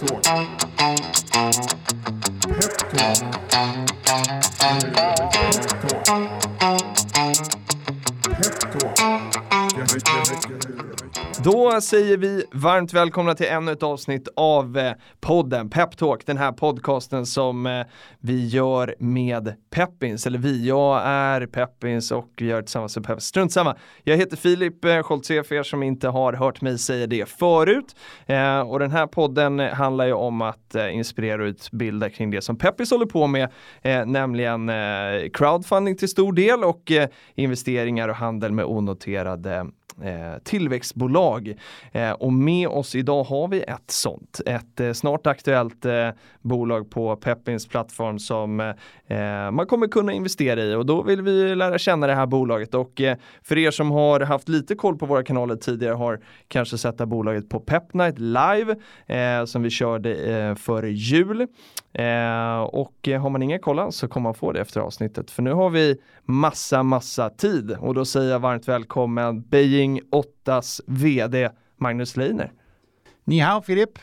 Peptalk. Peptalk. Peptalk. Då säger vi varmt välkomna till ännu ett avsnitt av eh, podden Peptalk, den här podcasten som eh, vi gör med Peppins, eller vi, jag är Peppins och vi gör det tillsammans med Peppins. Strunt samma. Jag heter Filip eh, Scholtze för er som inte har hört mig säga det förut. Och den här podden handlar ju om att inspirera och utbilda kring det som Peppis håller på med, nämligen crowdfunding till stor del och investeringar och handel med onoterade Eh, tillväxtbolag. Eh, och med oss idag har vi ett sånt, ett eh, snart aktuellt eh, bolag på Peppins plattform som eh, man kommer kunna investera i och då vill vi lära känna det här bolaget och eh, för er som har haft lite koll på våra kanaler tidigare har kanske sett det här bolaget på Pepnight live eh, som vi körde eh, före jul. Eh, och har man inga koll så kommer man få det efter avsnittet för nu har vi massa massa tid och då säger jag varmt välkommen Beijing 8s VD Magnus Leiner. Ni hao Filip.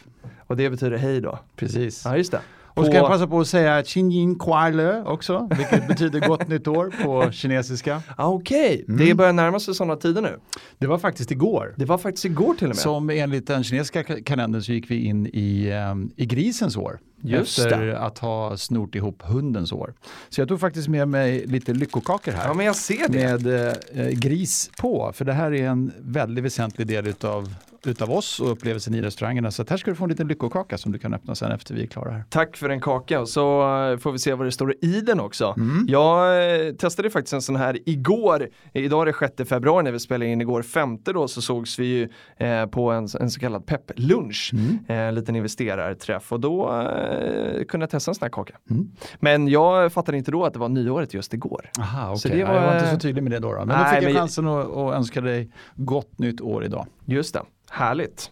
Och det betyder hej då. Precis. Ja just det. Och ska jag passa på att säga Xinjin Kuai också, vilket betyder gott nytt år på kinesiska. Ah, Okej, okay. det börjar närma sig sådana tider nu. Det var faktiskt igår. Det var faktiskt igår till och med. Som enligt den kinesiska kalendern så gick vi in i, um, i grisens år. Just efter det. att ha snort ihop hundens år. Så jag tog faktiskt med mig lite lyckokakor här. Ja men jag ser det. Med eh, gris på, för det här är en väldigt väsentlig del utav, utav oss och upplevelsen i restaurangerna. Så här ska du få en liten lyckokaka som du kan öppna sen efter vi är klara här. Tack för en kaka och så eh, får vi se vad det står i den också. Mm. Jag eh, testade faktiskt en sån här igår, idag är det 6 februari när vi spelade in igår, femte då så sågs vi ju eh, på en, en så kallad pepplunch, Mm. eh, en liten investerarträff och då eh, kunde jag testa en sån här kaka. Mm. Men jag fattade inte då att det var nyåret just igår. Aha, okej. Så det var- Jag var inte så tydlig med det då. då. Men Nej, då fick jag men chansen att, att önska dig gott nytt år idag. Just det, härligt.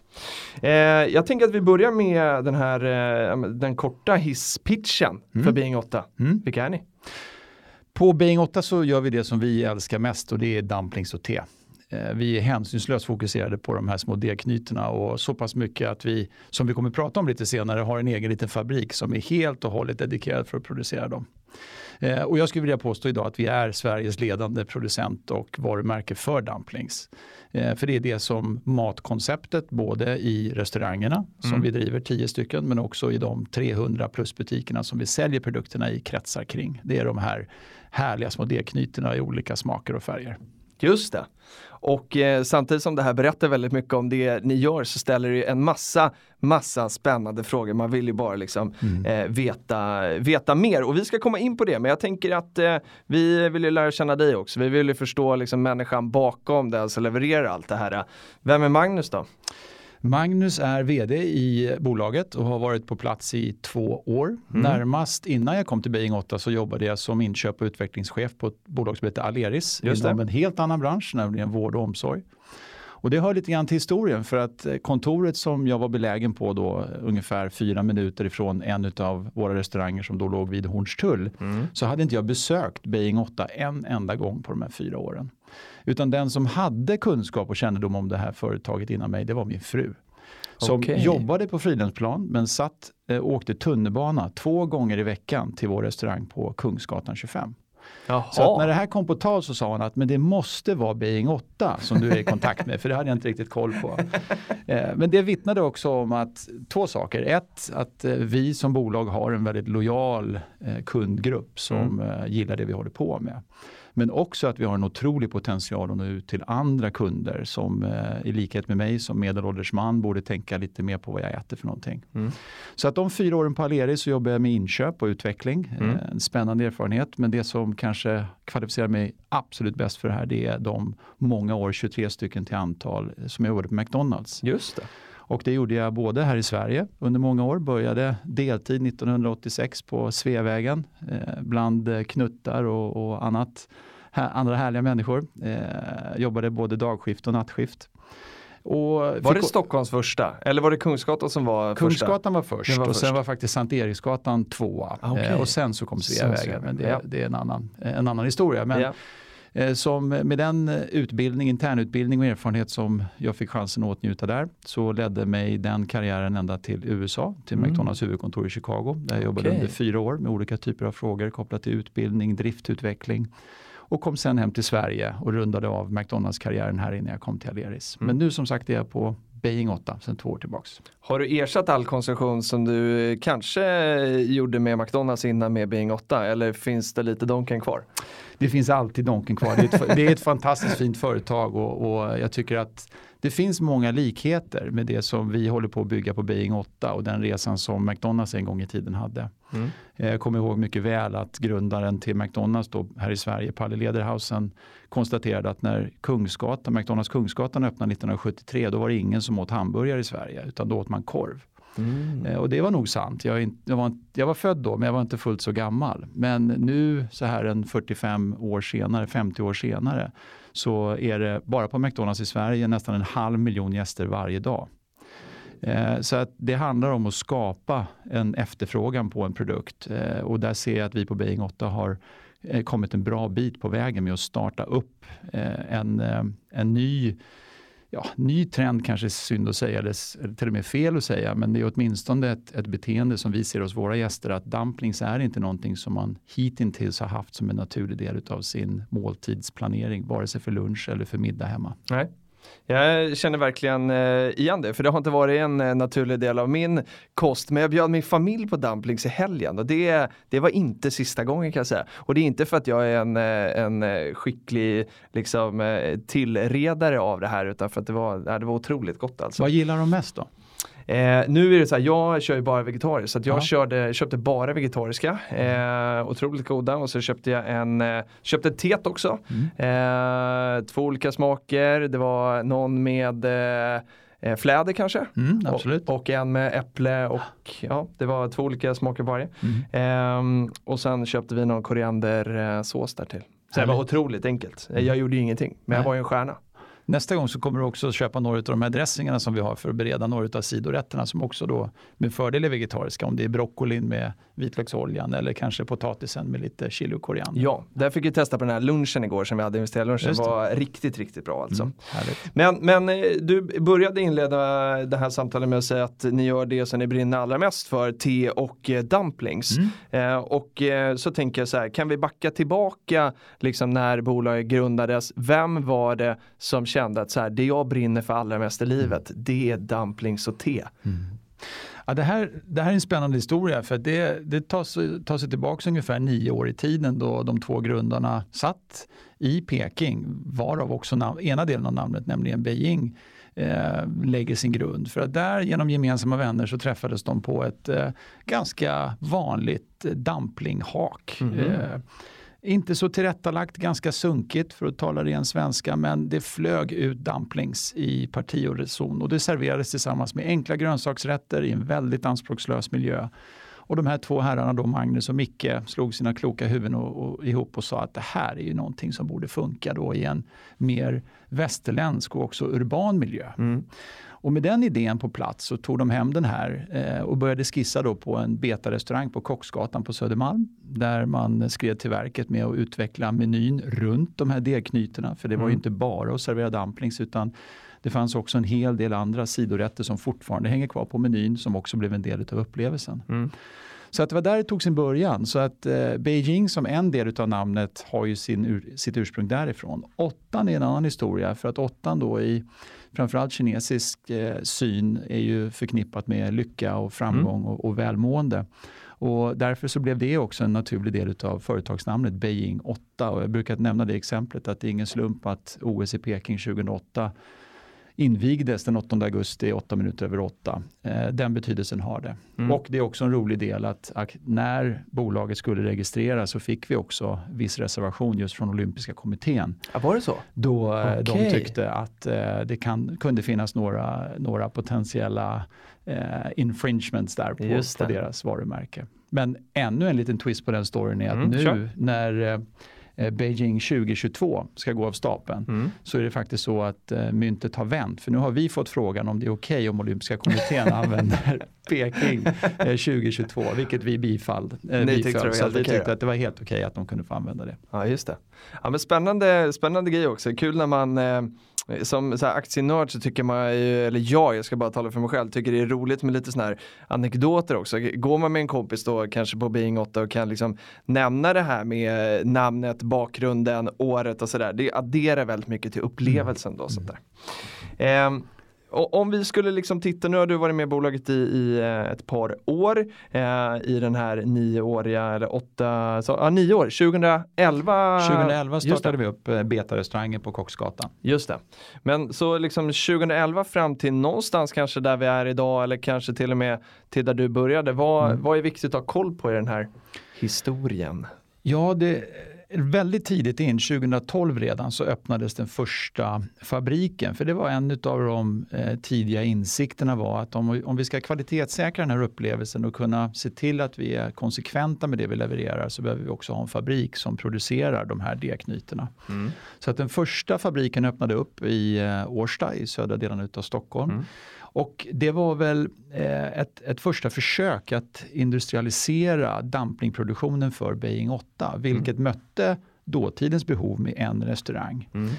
Eh, jag tänker att vi börjar med den här eh, den korta hisspitchen för Being 8. Mm. Vilka är ni? På Being 8 så gör vi det som vi älskar mest och det är dumplings och te. Eh, Vi är hänsynslöst fokuserade på de här små degknytena och så pass mycket att vi, som vi kommer att prata om lite senare, har en egen liten fabrik som är helt och hållet dedikerad för att producera dem. Eh, Och jag skulle vilja påstå idag att vi är Sveriges ledande producent och varumärke för dumplings. Eh, För det är det som matkonceptet både i restaurangerna som vi driver 10 stycken men också i de 300 plus butikerna som vi säljer produkterna i kretsar kring. Det är de här härliga små degknytena i olika smaker och färger. Just det. Och eh, samtidigt som det här berättar väldigt mycket om det ni gör så ställer det ju en massa, massa spännande frågor. Man vill ju bara liksom eh, veta, veta mer och vi ska komma in på det. Men jag tänker att eh, vi vill ju lära känna dig också. Vi vill ju förstå liksom människan bakom det, alltså levererar allt det här. Vem är Magnus då? Magnus är vd i bolaget och har varit på plats i två år. Närmast innan jag kom till Beijing 8 så jobbade jag som inköp och utvecklingschef på ett bolag som heter Aleris Just inom det. en helt annan bransch, nämligen vård och omsorg. Och det hör lite grann till historien för att eh, kontoret som jag var belägen på då ungefär fyra minuter ifrån en av våra restauranger som då låg vid Hornstull så hade inte jag besökt Beijing 8 en enda gång på de här fyra åren. Utan den som hade kunskap och kännedom om det här företaget innan mig det var min fru. Som Okej. jobbade på Fridhemsplan men satt, eh, åkte tunnelbana två gånger i veckan till vår restaurang på Kungsgatan 25. Jaha. Så när det här kom på tal så sa hon att men det måste vara Beijing 8 som du är i kontakt med för det hade jag inte riktigt koll på. Eh, Men det vittnade också om att två saker. Ett, att eh, vi som bolag har en väldigt lojal eh, kundgrupp som eh, gillar det vi håller på med. Men också att vi har en otrolig potential att nå ut till andra kunder som eh, i likhet med mig som medelålders man borde tänka lite mer på vad jag äter för någonting. Så att de fyra åren på Aleris så jobbar jag med inköp och utveckling. Eh, En spännande erfarenhet men det som kanske kvalificerar mig absolut bäst för det här det är de många år, 23 stycken till antal, eh, som jag jobbade på McDonalds. Just det. Och det gjorde jag både här i Sverige under många år, började deltid 1986 på Sveavägen eh, bland knuttar och, och annat, här, andra härliga människor. Eh, jobbade både dagskift och nattskift. Och Var det Stockholms första? Eller var det Kungsgatan som var första? Kungsgatan var först var och sen först. var faktiskt Sankt Eriksgatan tvåa. Ah, okej. Eh, och sen så kom Sen. Sveavägen, Men det, ja. det är en annan, en annan historia. Men Ja. Eh, som med den utbildning, internutbildning och erfarenhet som jag fick chansen att åtnjuta där så ledde mig den karriären ända till USA, till Mm. McDonalds huvudkontor i Chicago. Där jag jobbade Okej. under fyra år med olika typer av frågor kopplat till utbildning, driftutveckling och kom sen hem till Sverige och rundade av McDonalds-karriären här innan jag kom till Aleris. Mm. Men nu som sagt är jag på Beijing 8 sedan två år tillbaks. Har du ersatt all konsumtion som du kanske gjorde med McDonalds innan med Bing 8 eller finns det lite Donken kvar? Det finns alltid Donken kvar. Det är ett, det är ett fantastiskt fint företag och, och jag tycker att det finns många likheter med det som vi håller på att bygga på Beijing 8 och den resan som McDonalds en gång i tiden hade. Mm. Eh, Jag kommer ihåg mycket väl att grundaren till McDonalds då, här i Sverige, Palle Lederhausen, konstaterade att när Kungsgatan, McDonalds Kungsgatan öppnade 1973 då var det ingen som åt hamburgare i Sverige utan då åt man korv. Mm. Eh, och det var nog sant. Jag, jag, var, jag var född då men jag var inte fullt så gammal. Men nu så här en 45 år senare, 50 år senare så är det bara på McDonalds i Sverige nästan en halv miljon gäster varje dag. Eh, Så att det handlar om att skapa en efterfrågan på en produkt Eh, och där ser jag att vi på Beijing 8 har eh, kommit en bra bit på vägen med att starta upp eh, en, eh, en ny ja, ny trend kanske är synd att säga, eller till och med fel att säga, men det är åtminstone ett, ett beteende som vi ser hos våra gäster att dumplings är inte någonting som man hittills har haft som en naturlig del av sin måltidsplanering, vare sig för lunch eller för middag hemma. Nej. Jag känner verkligen eh, igen det, för det har inte varit en eh, naturlig del av min kost. Men jag bjöd min familj på dumplings i helgen och det, det var inte sista gången kan jag säga. Och det är inte för att jag är en, eh, en skicklig liksom, tillredare av det här, utan för att det var, det var otroligt gott alltså. Vad gillar de mest då? Eh, nu är det så här, jag kör ju bara vegetariskt så jag Ja. körde, köpte bara vegetariska. Eh, otroligt goda och så köpte jag en, eh, köpte ett tet också. Eh, två olika smaker, det var någon med eh, eh, fläder kanske. Mm. Och, och en med äpple och ja, det var två olika smaker varje. Ehm, och sen köpte vi någon koriandersås där till. Så det var otroligt enkelt. Eh, Jag gjorde ju ingenting, men jag Nej. var ju en stjärna. Nästa gång så kommer du också köpa några av de här dressingarna som vi har för att bereda några av sidorätterna som också då med fördel är vegetariska. Om det är broccolin med vitlöksoljan eller kanske potatisen med lite chili och koriander. Ja, där fick jag testa på den här lunchen igår som vi hade, investerarlunchen. Det. var riktigt, riktigt bra alltså. Mm. Men, men eh, du började inleda det här samtalet med att säga att ni gör det som ni brinner allra mest för, te och eh, dumplings. Mm. Eh, och eh, så tänker jag så här, kan vi backa tillbaka liksom när bolaget grundades? Vem var det som kände att så här, det jag brinner för allra mest i livet, det är dumplings och te? Ja, det, här, det här är en spännande historia för det, det tar, sig, tar sig tillbaka ungefär nio år i tiden då de två grundarna satt i Peking, varav också nam- ena delen av namnet, nämligen Beijing, eh, lägger sin grund. För att där genom gemensamma vänner så träffades de på ett eh, ganska vanligt eh, dumplinghak. Eh, inte så tillrättalagt, ganska sunkigt för att tala ren svenska, men det flög ut dumplings i parti och reson och det serverades tillsammans med enkla grönsaksrätter i en väldigt anspråkslös miljö. Och de här två herrarna, då, Magnus och Micke, slog sina kloka huvuden och, och, ihop och sa att det här är ju någonting som borde funka då i en mer västerländsk och också urban miljö. Mm. Och med den idén på plats så tog de hem den här eh, och började skissa då på en betarestaurang på Kocksgatan på Södermalm där man skred till verket med att utveckla menyn runt de här degknytena. För det var ju inte bara att servera dumplings utan det fanns också en hel del andra sidorätter som fortfarande hänger kvar på menyn som också blev en del av upplevelsen. Så att det var där det tog sin början. Så att eh, Beijing som en del av namnet har ju sin, ur, sitt ursprung därifrån. Åttan är en annan historia för att åttan då i framförallt kinesisk eh, syn är ju förknippat med lycka och framgång och, och välmående. Och därför så blev det också en naturlig del av företagsnamnet Beijing 8 och jag brukar nämna det exemplet att det är ingen slump att OS i Peking 2008 invigdes den 8 augusti 8 minuter över 8. Eh, den betydelsen har det. Och det är också en rolig del att, att när bolaget skulle registreras så fick vi också viss reservation just från olympiska kommittén. Ja, var det så? Då eh, de tyckte att eh, det kan, kunde finnas några, några potentiella eh, infringements där på, på deras varumärke. Men ännu en liten twist på den storyn är att Mm, nu kör. när Beijing 2022 ska gå av stapeln Mm. så är det faktiskt så att eh, myntet har vänt. För nu har vi fått frågan om det är okej om olympiska kommittén använder Peking eh, 2022, vilket vi bifall, eh, Ni tyckte det var Så vi tyckte att det var helt okej att de kunde få använda det. Ja, just det. Ja, men spännande, spännande grej också. Kul när man eh, som så här, aktienörd så tycker man ju, eller jag, jag ska bara tala för mig själv, tycker det är roligt med lite sådana här anekdoter också. Går man med en kompis då kanske på Being 8 och kan liksom nämna det här med namnet, bakgrunden, året och sådär. Det adderar väldigt mycket till upplevelsen då. Sånt där. Ehm, och om vi skulle liksom titta, nu har du varit med i bolaget i, i eh, ett par år eh, i den här nioåriga, eller åtta, så, ja, nio år, 2011. 2011 Just det. startade vi upp eh, Beta-restaurangen på Kocksgatan. Just det. Men så liksom 2011 fram till någonstans kanske där vi är idag eller kanske till och med till där du började. Vad, Mm. vad är viktigt att ha koll på i den här historien? Ja, det väldigt tidigt in, 2012 redan, så öppnades den första fabriken. För det var en av de eh, tidiga insikterna var att om, om vi ska kvalitetssäkra den här upplevelsen och kunna se till att vi är konsekventa med det vi levererar så behöver vi också ha en fabrik som producerar de här D-knytorna. Så att den första fabriken öppnade upp i eh, Årsta i södra delen av Stockholm. Mm. Och det var väl eh, ett, ett första försök att industrialisera dumplingproduktionen för Beijing 8, vilket mötte dåtidens behov med en restaurang. Mm.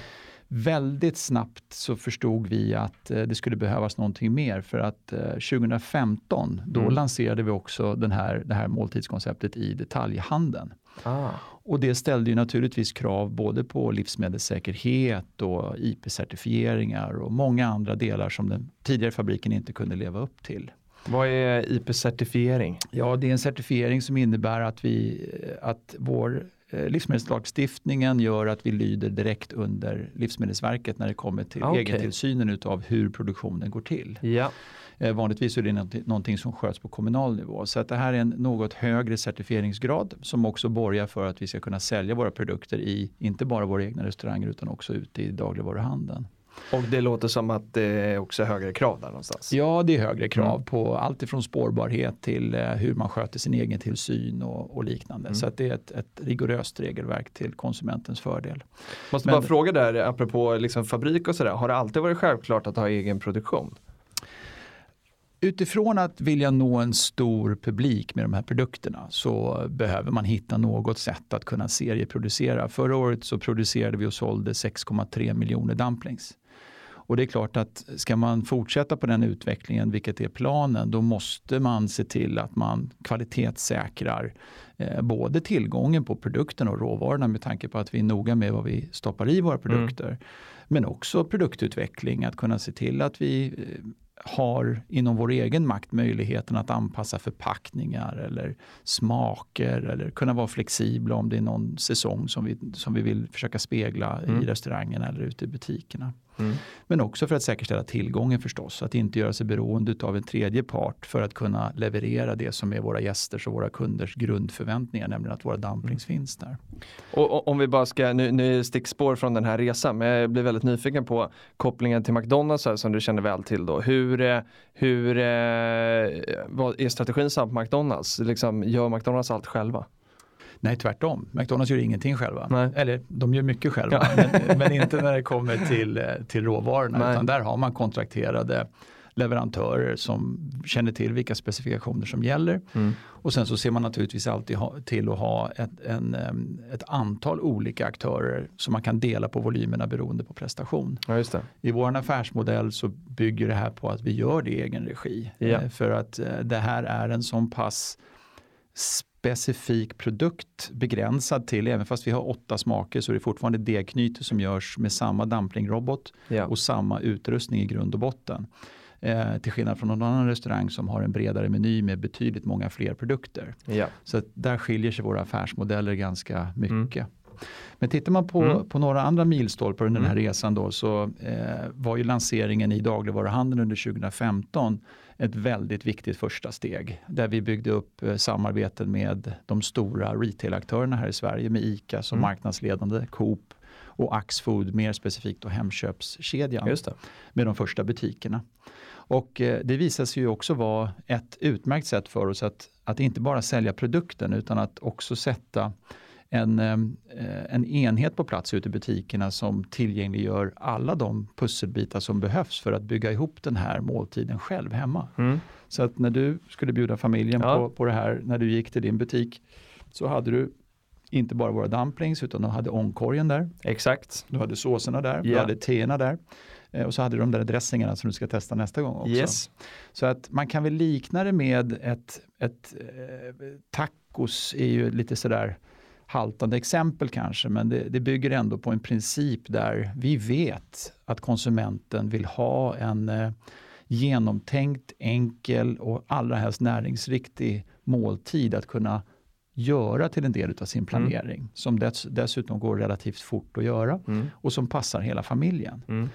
Väldigt snabbt så förstod vi att eh, det skulle behövas någonting mer för att eh, 2015 då Mm. lanserade vi också den här, det här måltidskonceptet i detaljhandeln. Ah. Och det ställde ju naturligtvis krav både på livsmedelssäkerhet och IP-certifieringar och många andra delar som den tidigare fabriken inte kunde leva upp till. Vad är IP-certifiering? Ja, det är en certifiering som innebär att, vi, att vår eh, livsmedelslagstiftningen gör att vi lyder direkt under Livsmedelsverket när det kommer till Ah, okej. egentillsynen utav hur produktionen går till. Ja. Eh, vanligtvis är det någonting som sköts på kommunal nivå. Så att det här är en något högre certifieringsgrad som också borgar för att vi ska kunna sälja våra produkter i inte bara våra egna restauranger utan också ute i dagligvaruhandeln. Och det låter som att det är också högre krav där någonstans. Ja, det är högre krav Mm. på allt ifrån spårbarhet till eh, hur man sköter sin egen tillsyn och, och liknande. Mm. Så det är ett, ett rigoröst regelverk till konsumentens fördel. Måste Men- bara fråga där, apropå liksom fabrik och sådär, har det alltid varit självklart att ha egen produktion? Utifrån att vilja nå en stor publik med de här produkterna så behöver man hitta något sätt att kunna serieproducera. Förra året så producerade vi och sålde 6,3 miljoner dumplings. Och det är klart att ska man fortsätta på den utvecklingen, vilket är planen, då måste man se till att man kvalitetssäkrar eh, både tillgången på produkten och råvarorna med tanke på att vi är noga med vad vi stoppar i våra produkter. Men också produktutveckling, att kunna se till att vi eh, har inom vår egen makt möjligheten att anpassa förpackningar eller smaker eller kunna vara flexibla om det är någon säsong som vi, som vi vill försöka spegla Mm. i restaurangen eller ute i butikerna. Mm. Men också för att säkerställa tillgången förstås, att inte göra sig beroende av en tredje part för att kunna leverera det som är våra gästers och våra kunders grundförväntningar, nämligen att våra dumplings finns där. Och, och om vi bara ska, nu, nu stickspår från den här resan, men jag blir väldigt nyfiken på kopplingen till McDonalds här, som du känner väl till då. Hur, eh, hur eh, vad är strategin samt McDonalds? Liksom, gör McDonalds allt själva? Nej, tvärtom. McDonalds gör ingenting själva. Nej. Eller de gör mycket själva, men, men inte när det kommer till, eh, till råvarorna. Nej. Utan där har man kontrakterade leverantörer som känner till vilka specifikationer som gäller. Mm. Och sen så ser man naturligtvis alltid ha, till att ha ett, en, ett antal olika aktörer som man kan dela på volymerna beroende på prestation. Ja. I vår affärsmodell så bygger det här på att vi gör det i egen regi. Ja. Eh, För att eh, det här är en sån pass specifik produkt begränsad till, även fast vi har åtta smaker så är det fortfarande degknyte som görs med samma dumplingrobot Ja. och samma utrustning i grund och botten. Eh, till skillnad från någon annan restaurang som har en bredare meny med betydligt många fler produkter. Ja. Så där skiljer sig våra affärsmodeller ganska mycket. Mm. Men tittar man på, Mm. på några andra milstolpar under den här Mm. resan då så eh, var ju lanseringen i dagligvaruhandeln under 2015 ett väldigt viktigt första steg. Där vi byggde upp eh, samarbeten med de stora retailaktörerna här i Sverige med ICA som Mm. marknadsledande, Coop och Axfood, mer specifikt då Hemköpskedjan med de första butikerna. Och eh, det visar sig ju också vara ett utmärkt sätt för oss att, att inte bara sälja produkten utan att också sätta en, eh, en enhet på plats ute i butikerna som tillgängliggör alla de pusselbitar som behövs för att bygga ihop den här måltiden själv hemma. Mm. Så att när du skulle bjuda familjen Ja. på, på det här, när du gick till din butik, så hade du inte bara våra dumplings utan du hade ångkorgen där, Exakt. du hade såserna där, du Ja. hade teerna där eh, och så hade du de där dressingarna som du ska testa nästa gång också. Yes. Så att man kan väl likna det med ett, ett eh, tacos är ju lite sådär haltande exempel kanske, men det, det bygger ändå på en princip där vi vet att konsumenten vill ha en eh, genomtänkt, enkel och allra helst näringsriktig måltid att kunna göra till en del av sin planering, som dess, dessutom går relativt fort att göra Mm. och som passar hela familjen. Mm.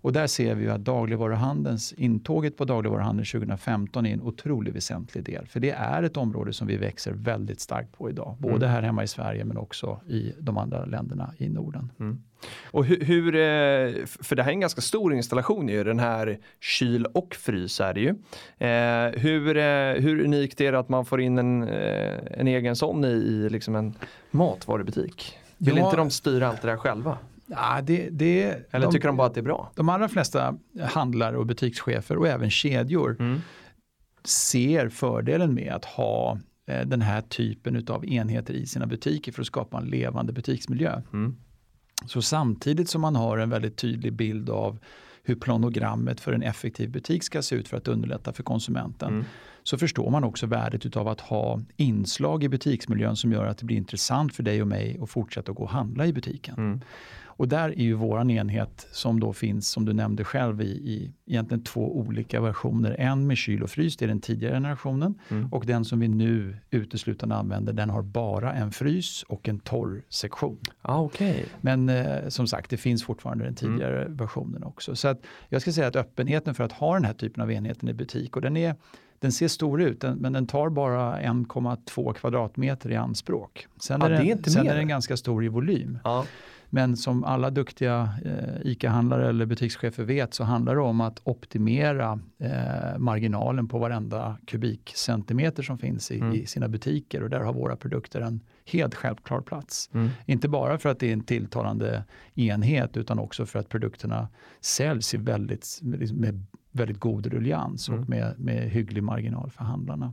Och där ser vi att dagligvaruhandelns, intåget på dagligvaruhandeln 2015 är en otroligt väsentlig del. För det är ett område som vi växer väldigt starkt på idag. Både Mm. här hemma i Sverige men också i de andra länderna i Norden. Och hur, hur, eh, för det här är en ganska stor installation ju, den här kyl och frys är det ju. Eh, hur, eh, hur unikt är det att man får in en, en egen sån i, i liksom en matvarubutik? Vill Ja. inte de styra allt det där själva? Ja, det, det, Eller de, tycker de bara att det är bra? de allra flesta handlare och butikschefer och även kedjor Mm. ser fördelen med att ha eh, den här typen av enheter i sina butiker för att skapa en levande butiksmiljö. Mm. Så samtidigt som man har en väldigt tydlig bild av hur planogrammet för en effektiv butik ska se ut för att underlätta för konsumenten Mm. så förstår man också värdet av att ha inslag i butiksmiljön som gör att det blir intressant för dig och mig att fortsätta att gå och handla i butiken. Mm. Och där är ju våran enhet som då finns, som du nämnde själv, i, i egentligen två olika versioner. En med kyl och frys, det är den tidigare generationen. Mm. Och den som vi nu uteslutande använder, den har bara en frys och en torr sektion. Ah, Okej. Men eh, som sagt, det finns fortfarande den tidigare versionen också. Så att jag ska säga att öppenheten för att ha den här typen av enheten i butik och den, är, den ser stor ut den, men den tar bara 1,2 kvadratmeter i anspråk. Sen, Ja, är, det är den, inte sen är den ganska stor i volym. Ja. Men som alla duktiga eh, ICA-handlare eller butikschefer vet så handlar det om att optimera eh, marginalen på varenda kubikcentimeter som finns i, Mm. i sina butiker och där har våra produkter en helt självklar plats. Mm. Inte bara för att det är en tilltalande enhet utan också för att produkterna säljs i väldigt, med väldigt god ruljans Mm. och med, med hygglig marginal för handlarna.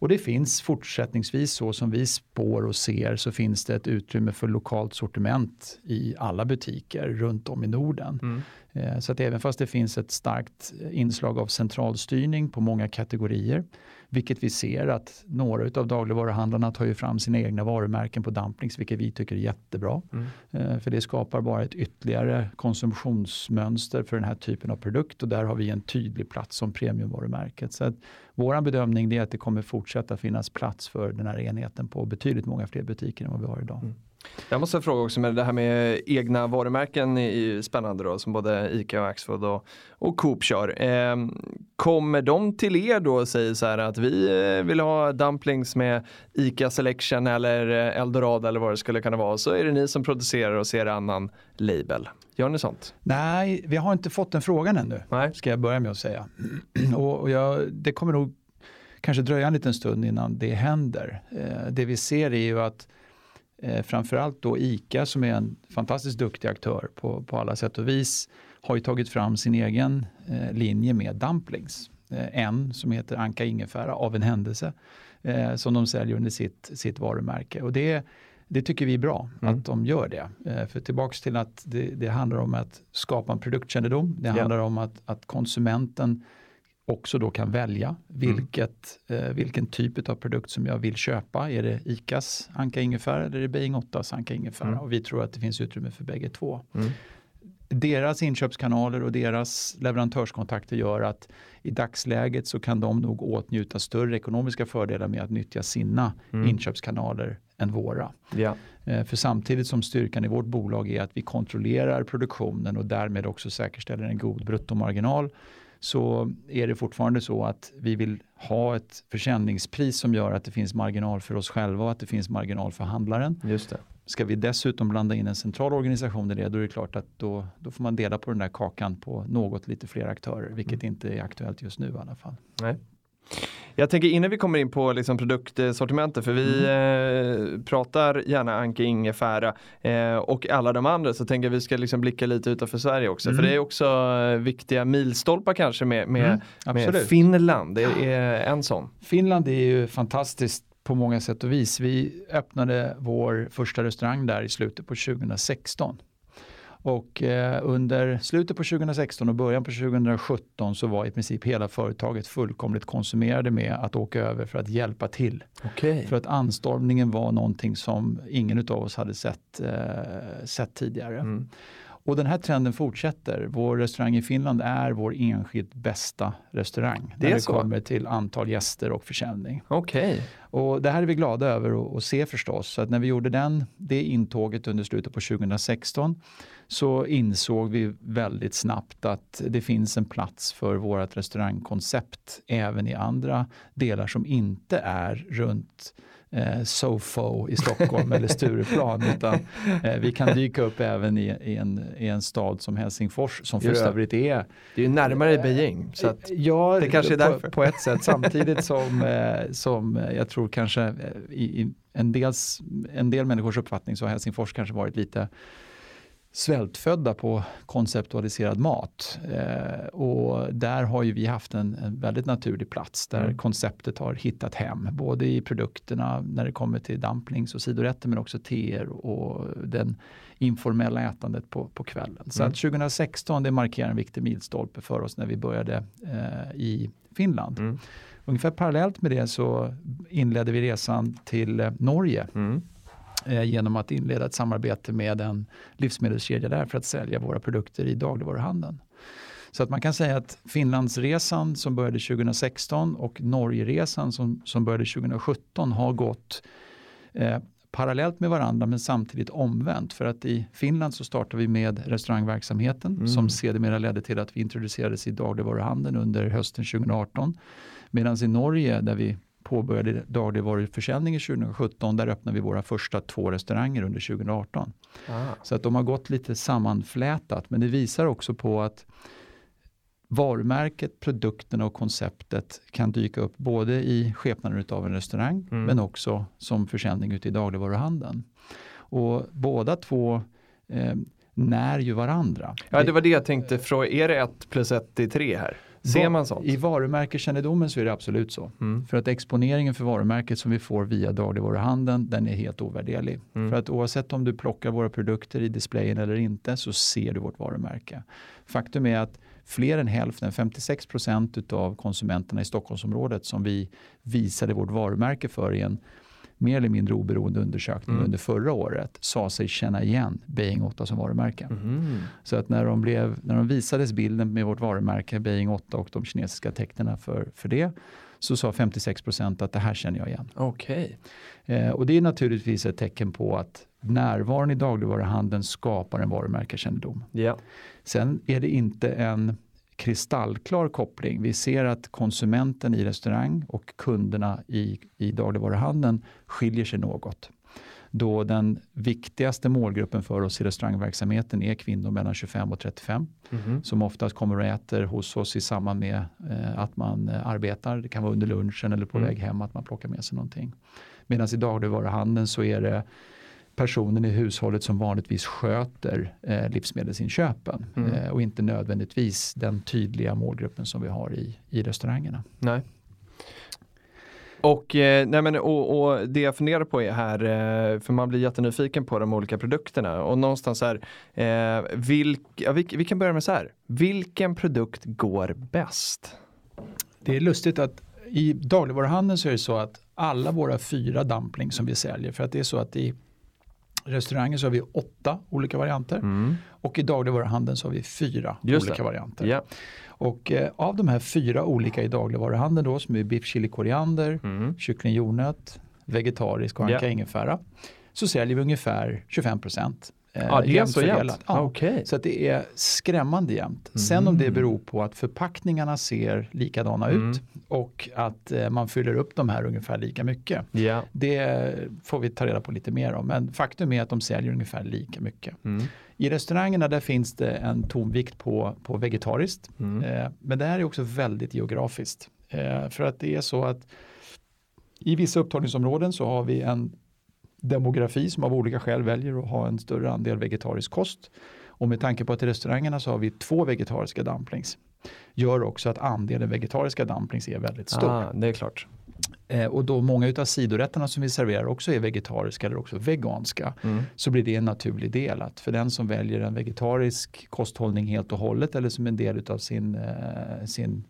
Och det finns fortsättningsvis så som vi spår och ser så finns det ett utrymme för lokalt sortiment i alla butiker runt om i Norden. Mm. Eh, Så att även fast det finns ett starkt inslag av centralstyrning på många kategorier, vilket vi ser att några av dagligvaruhandlarna tar ju fram sina egna varumärken på dumplings, vilket vi tycker är jättebra. Mm. Eh, För det skapar bara ett ytterligare konsumtionsmönster för den här typen av produkt och där har vi en tydlig plats som premiumvarumärket. Så att vår bedömning är att det kommer fortsätta finnas plats för den här enheten på betydligt många fler butiker än vad vi har idag. Mm. Jag måste fråga också med det här med egna varumärken är ju spännande då som både ICA och Axfood och, och Coop kör. Eh, kommer de till er då och säger så här att vi eh, vill ha dumplings med ICA Selection eller eh, Eldorado eller vad det skulle kunna vara så är det ni som producerar och ser annan label. Gör ni sånt? Nej, vi har inte fått den frågan ännu. Nej. ska jag börja med att säga. Och, och jag, det kommer nog kanske dröja en liten stund innan det händer. Eh, det vi ser är ju att eh, framförallt då ICA som är en fantastiskt duktig aktör på, på alla sätt och vis har ju tagit fram sin egen eh, linje med dumplings. Eh, en som heter Anka ingefära av en händelse eh, som de säljer under sitt, sitt varumärke. Och det, det tycker vi är bra Mm. att de gör det. Eh, för tillbaks till att det, det handlar om att skapa en produktkännedom. Det handlar om att, att konsumenten också då kan välja vilket, eh, vilken typ av produkt som jag vill köpa. Är det ICAs Anka ingefära eller är det Being 8s Anka ingefära? Mm. Och vi tror att det finns utrymme för bägge två. Mm. Deras inköpskanaler och deras leverantörskontakter gör att i dagsläget så kan de nog åtnjuta större ekonomiska fördelar med att nyttja sina Mm. inköpskanaler än våra. Ja. Eh, För samtidigt som styrkan i vårt bolag är att vi kontrollerar produktionen och därmed också säkerställer en god bruttomarginal så är det fortfarande så att vi vill ha ett försäljningspris som gör att det finns marginal för oss själva och att det finns marginal för handlaren. Just det. Ska vi dessutom blanda in en central organisation i det, då är det klart att då, då får man dela på den där kakan på något lite fler aktörer, vilket inte är aktuellt just nu i alla fall. Nej. Jag tänker innan vi kommer in på liksom produktsortimentet, för vi Mm. eh, pratar gärna Anke Ingefära eh, och alla de andra, så tänker jag vi ska liksom blicka lite utanför Sverige också. För Mm. det är också eh, viktiga milstolpar kanske med, med, Mm, med. Finland, det är en sån. Finland är ju fantastiskt på många sätt och vis. Vi öppnade vår första restaurang där i slutet på 2016. Och eh, under slutet på 2016 och början på 2017 så var i princip hela företaget fullkomligt konsumerade med att åka över för att hjälpa till. Okej. För att anstormningen var någonting som ingen av oss hade sett, eh, sett tidigare. Mm. Och den här trenden fortsätter. Vår restaurang i Finland är vår enskilt bästa restaurang. Det är när det så? kommer till antal gäster och försäljning. Okej. Och det här är vi glada över att- att se förstås. Så att när vi gjorde den, det intåget under slutet på 2016 så insåg vi väldigt snabbt att det finns en plats för vårt restaurangkoncept även i andra delar som inte är runt eh, Sofo i Stockholm eller Stureplan utan eh, vi kan dyka upp även i, i, en, i en stad som Helsingfors som för övrigt är Det är ju närmare Beijing. Så att, ja, det kanske är på, därför. På ett sätt, samtidigt som, eh, som eh, jag tror kanske eh, i, i en, dels, en del människors uppfattning så har Helsingfors kanske varit lite svältfödda på konceptualiserad mat. Eh, och där har ju vi haft en, en väldigt naturlig plats där Mm. konceptet har hittat hem. Både i produkterna när det kommer till dumplings och sidorätter men också teer och den informella ätandet på, på kvällen. Så Mm. att 2016 det markerar en viktig milstolpe för oss när vi började eh, i Finland. mm. Ungefär parallellt med det så inledde vi resan till eh, Norge Mm. Eh, genom att inleda ett samarbete med en livsmedelskedja där för att sälja våra produkter i dagligvaruhandeln. Så att man kan säga att Finlandsresan som började 2016 och Norgeresan som, som började 2017 har gått eh, parallellt med varandra men samtidigt omvänt. För att i Finland så startade vi med restaurangverksamheten Mm. som sedermera ledde till att vi introducerades i dagligvaruhandeln under hösten 2018. Medan i Norge där vi påbörjade dagligvaruförsäljningen 2017 där öppnade vi våra första två restauranger under 2018. Ah. Så att de har gått lite sammanflätat men det visar också på att varumärket, produkterna och konceptet kan dyka upp både i skepnaden av en restaurang Mm. men också som försäljning ute i dagligvaruhandeln. Och båda två eh, när ju varandra. Ja, det var det jag tänkte fråga. Är det ett plus ett i tre här? Ser man sånt? I varumärkeskännedomen så är det absolut så. Mm. För att exponeringen för varumärket som vi får via dagligvaruhandeln den är helt ovärderlig. Mm. För att oavsett om du plockar våra produkter i displayen eller inte så ser du vårt varumärke. Faktum är att fler än hälften, 56 procent av konsumenterna i Stockholmsområdet som vi visade vårt varumärke för i en mer eller mindre oberoende undersökning Mm. under förra året sa sig känna igen Beijing 8 som varumärke. Mhm. Så att när de, blev, när de visades bilden med vårt varumärke Beijing 8 och de kinesiska tecknen för, för det så sa 56 procent att det här känner jag igen. Okej. Eh, och det är naturligtvis ett tecken på att närvaron i dagligvaruhandeln skapar en varumärkeskännedom. Ja. Sen är det inte en kristallklar koppling. Vi ser att konsumenten i restaurang och kunderna i, i dagligvaruhandeln skiljer sig något. Då den viktigaste målgruppen för oss i restaurangverksamheten är kvinnor mellan 25 och 35 Mhm. som oftast kommer och äter hos oss i samband med eh, att man eh, arbetar. Det kan vara under lunchen eller på Mm. väg hem att man plockar med sig någonting. Medan i dagligvaruhandeln så är det personen i hushållet som vanligtvis sköter eh, livsmedelsinköpen Mm. eh, och inte nödvändigtvis den tydliga målgruppen som vi har i, i restaurangerna. Nej. Och, eh, nej men, och, och det jag funderar på är här, eh, för man blir jättenyfiken på de olika produkterna och någonstans här, eh, vilk, ja, vi, vi kan börja med så här, vilken produkt går bäst? Det är lustigt att i dagligvaruhandeln så är det så att alla våra fyra dumplings som vi säljer, för att det är så att i restaurangen så har vi åtta olika varianter Mm. och i dagligvaruhandeln så har vi fyra Just olika det. varianter. Ja. Och eh, av de här fyra olika i dagligvaruhandeln då som är biff chili koriander, Mm. kyckling jordnöt, vegetarisk och anka Ja. ingefära så säljer vi ungefär 25 procent. Eh, Ja, det är så jämnt? Ja. Okej. Så att det är skrämmande jämnt. Sen om det Mm. beror på att förpackningarna ser likadana Mm. ut och att eh, man fyller upp de här ungefär lika mycket. Ja. Det får vi ta reda på lite mer om. Men faktum är att de säljer ungefär lika mycket. Mm. I restaurangerna där finns det en tonvikt på, på vegetariskt. Mm. Eh, men det här är också väldigt geografiskt. Eh, för att det är så att i vissa upptagningsområden så har vi en demografi som av olika skäl väljer att ha en större andel vegetarisk kost. Och med tanke på att i restaurangerna så har vi två vegetariska dumplings gör också att andelen vegetariska dumplings är väldigt stor. Ah, det är klart. Eh, och då många av sidorätterna som vi serverar också är vegetariska eller också veganska Mm. så blir det en naturlig del att för den som väljer en vegetarisk kosthållning helt och hållet eller som en del av sin, eh, sin,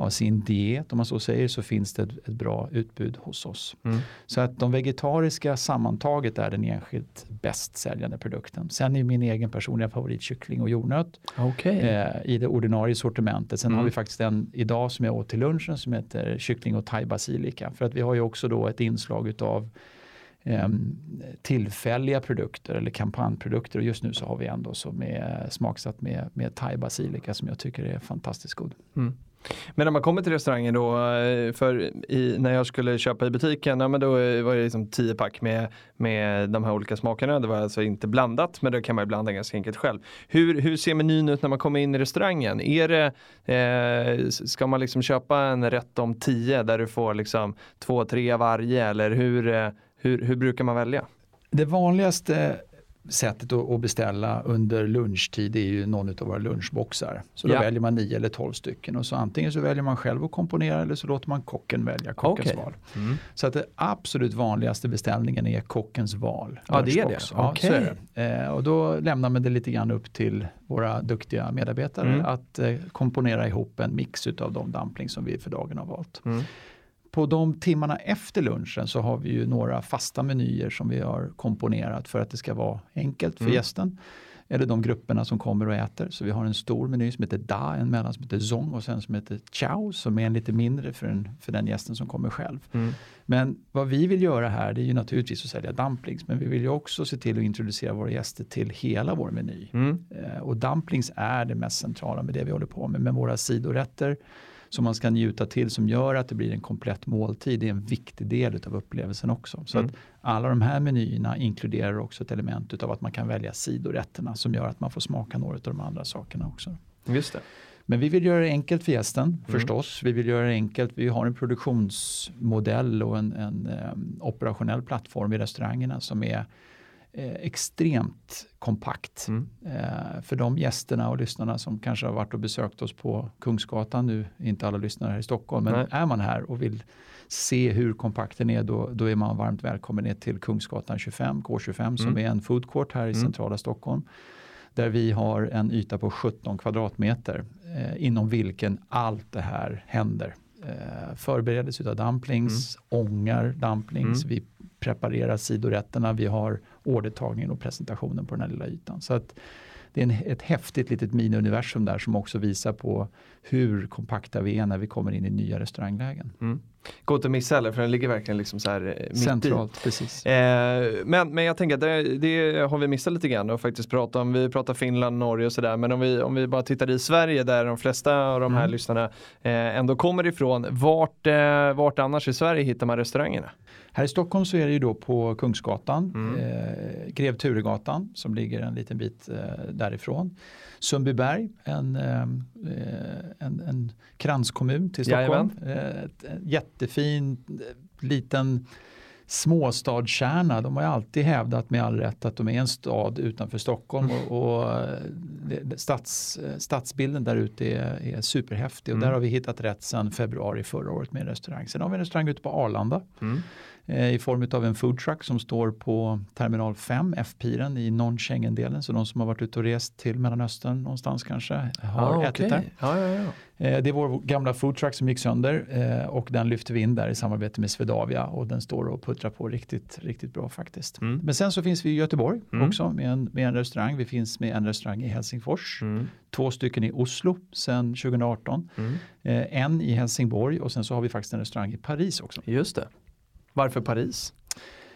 ja, sin diet om man så säger så finns det ett, bra utbud hos oss. Mm. Så att de vegetariska sammantaget är den enskilt bäst säljande produkten. Sen är min egen personliga favorit kyckling och jordnöt Okej. eh, i det ordinarie sortimentet. Sen Mm. har vi faktiskt en idag som jag åt till lunchen som heter kyckling och thai basilika. För att vi har ju också då ett inslag utav ehm, tillfälliga produkter eller kampanjprodukter och just nu så har vi en då som är smaksatt med, med thai basilika som jag tycker är fantastiskt god. Mm. Men när man kommer till restaurangen då, eh, för i, när jag skulle köpa i butiken, ja, men då eh, var det liksom tio pack med, med de här olika smakerna. Det var alltså inte blandat, men det kan man ju blanda ganska enkelt själv. Hur, hur ser menyn ut när man kommer in i restaurangen? Är det, eh, ska man liksom köpa en rätt om tio där du får liksom två, tre varje eller hur, eh, hur, hur brukar man välja? Det vanligaste sättet att beställa under lunchtid är ju någon av våra lunchboxar. Så då Ja. väljer man 9 eller 12 stycken och så antingen så väljer man själv att komponera eller så låter man kocken välja kockens Okej. val. Mm. Så att det absolut vanligaste beställningen är kockens val. Ja, det är det. Ja, så är det. Eh, och då lämnar man det lite grann upp till våra duktiga medarbetare Mm. att eh, komponera ihop en mix av de dumplings som vi för dagen har valt. Mm. På de timmarna efter lunchen så har vi ju några fasta menyer som vi har komponerat för att det ska vara enkelt för Mm. gästen. Eller de grupperna som kommer och äter. Så vi har en stor meny som heter Da, en mellan som heter Zong och sen som heter Chow som är en lite mindre för, en, för den gästen som kommer själv. Mm. Men vad vi vill göra här det är ju naturligtvis att sälja dumplings men vi vill ju också se till att introducera våra gäster till hela vår meny. Mm. Eh, Och dumplings är det mest centrala med det vi håller på med. Med våra sidorätter som man ska njuta till som gör att det blir en komplett måltid. Det är en viktig del av upplevelsen också. Så Mm. att alla de här menyerna inkluderar också ett element av att man kan välja sidorätterna som gör att man får smaka några av de andra sakerna också. Just det. Men vi vill göra det enkelt för gästen Mm. förstås. Vi vill göra det enkelt. Vi har en produktionsmodell och en, en um, operationell plattform i restaurangerna som är eh, extremt kompakt. Mm. Eh, för de gästerna och lyssnarna som kanske har varit och besökt oss på Kungsgatan nu, inte alla lyssnare här i Stockholm, men Nej. är man här och vill se hur kompakt den är då, då är man varmt välkommen ner till Kungsgatan 25, K25 som Mm. är en food court här i Mm. centrala Stockholm. Där vi har en yta på 17 kvadratmeter eh, inom vilken allt det här händer. Eh, förberedelse av dumplings, ångar dumplings, Mm. vi preparerar sidorätterna, vi har ordertagningen och presentationen på den här lilla ytan. Så att det är en, ett häftigt litet mini-universum där som också visar på hur kompakta vi är när vi kommer in i nya restauranglägen. Mm. Gå inte att missa heller för den ligger verkligen liksom så här eh, mitt i. Centralt, precis. Eh, men, men jag tänker att det, det har vi missat lite grann och faktiskt prata om, vi pratar Finland, Norge och sådär men om vi, om vi bara tittar i Sverige där de flesta av de här Mm. lyssnarna eh, ändå kommer ifrån, vart, eh, vart annars i Sverige hittar man restaurangerna? Här i Stockholm så är det ju då på Kungsgatan, Mm. eh, Grev Turegatan som ligger en liten bit eh, därifrån. Sundbyberg, en, eh, en, en kranskommun till Stockholm. Eh, jättefin eh, liten småstadskärna. De har ju alltid hävdat med all rätt att de är en stad utanför Stockholm och, och eh, stads, stadsbilden där ute är, är superhäftig och Mm. där har vi hittat rätt sedan februari förra året med en restaurang. Sen har vi en restaurang ute på Arlanda Mm. Eh, i form av en food truck som står på terminal 5, F-piren i non-Schengen-delen. Så de som har varit ute och rest till Mellanöstern någonstans kanske har Ah, ätit okej. där. Ja, ja, ja. Eh, det är vår gamla food truck som gick sönder eh, och den lyfter vi in där i samarbete med Swedavia och den står och puttrar på riktigt, riktigt bra faktiskt. Mm. Men sen så finns vi i Göteborg Mm. också med en, med en restaurang. Vi finns med en restaurang i Helsingfors, Mm. två stycken i Oslo sedan 2018, Mm. en i Helsingborg och sen så har vi faktiskt en restaurang i Paris också. Just det. Varför Paris?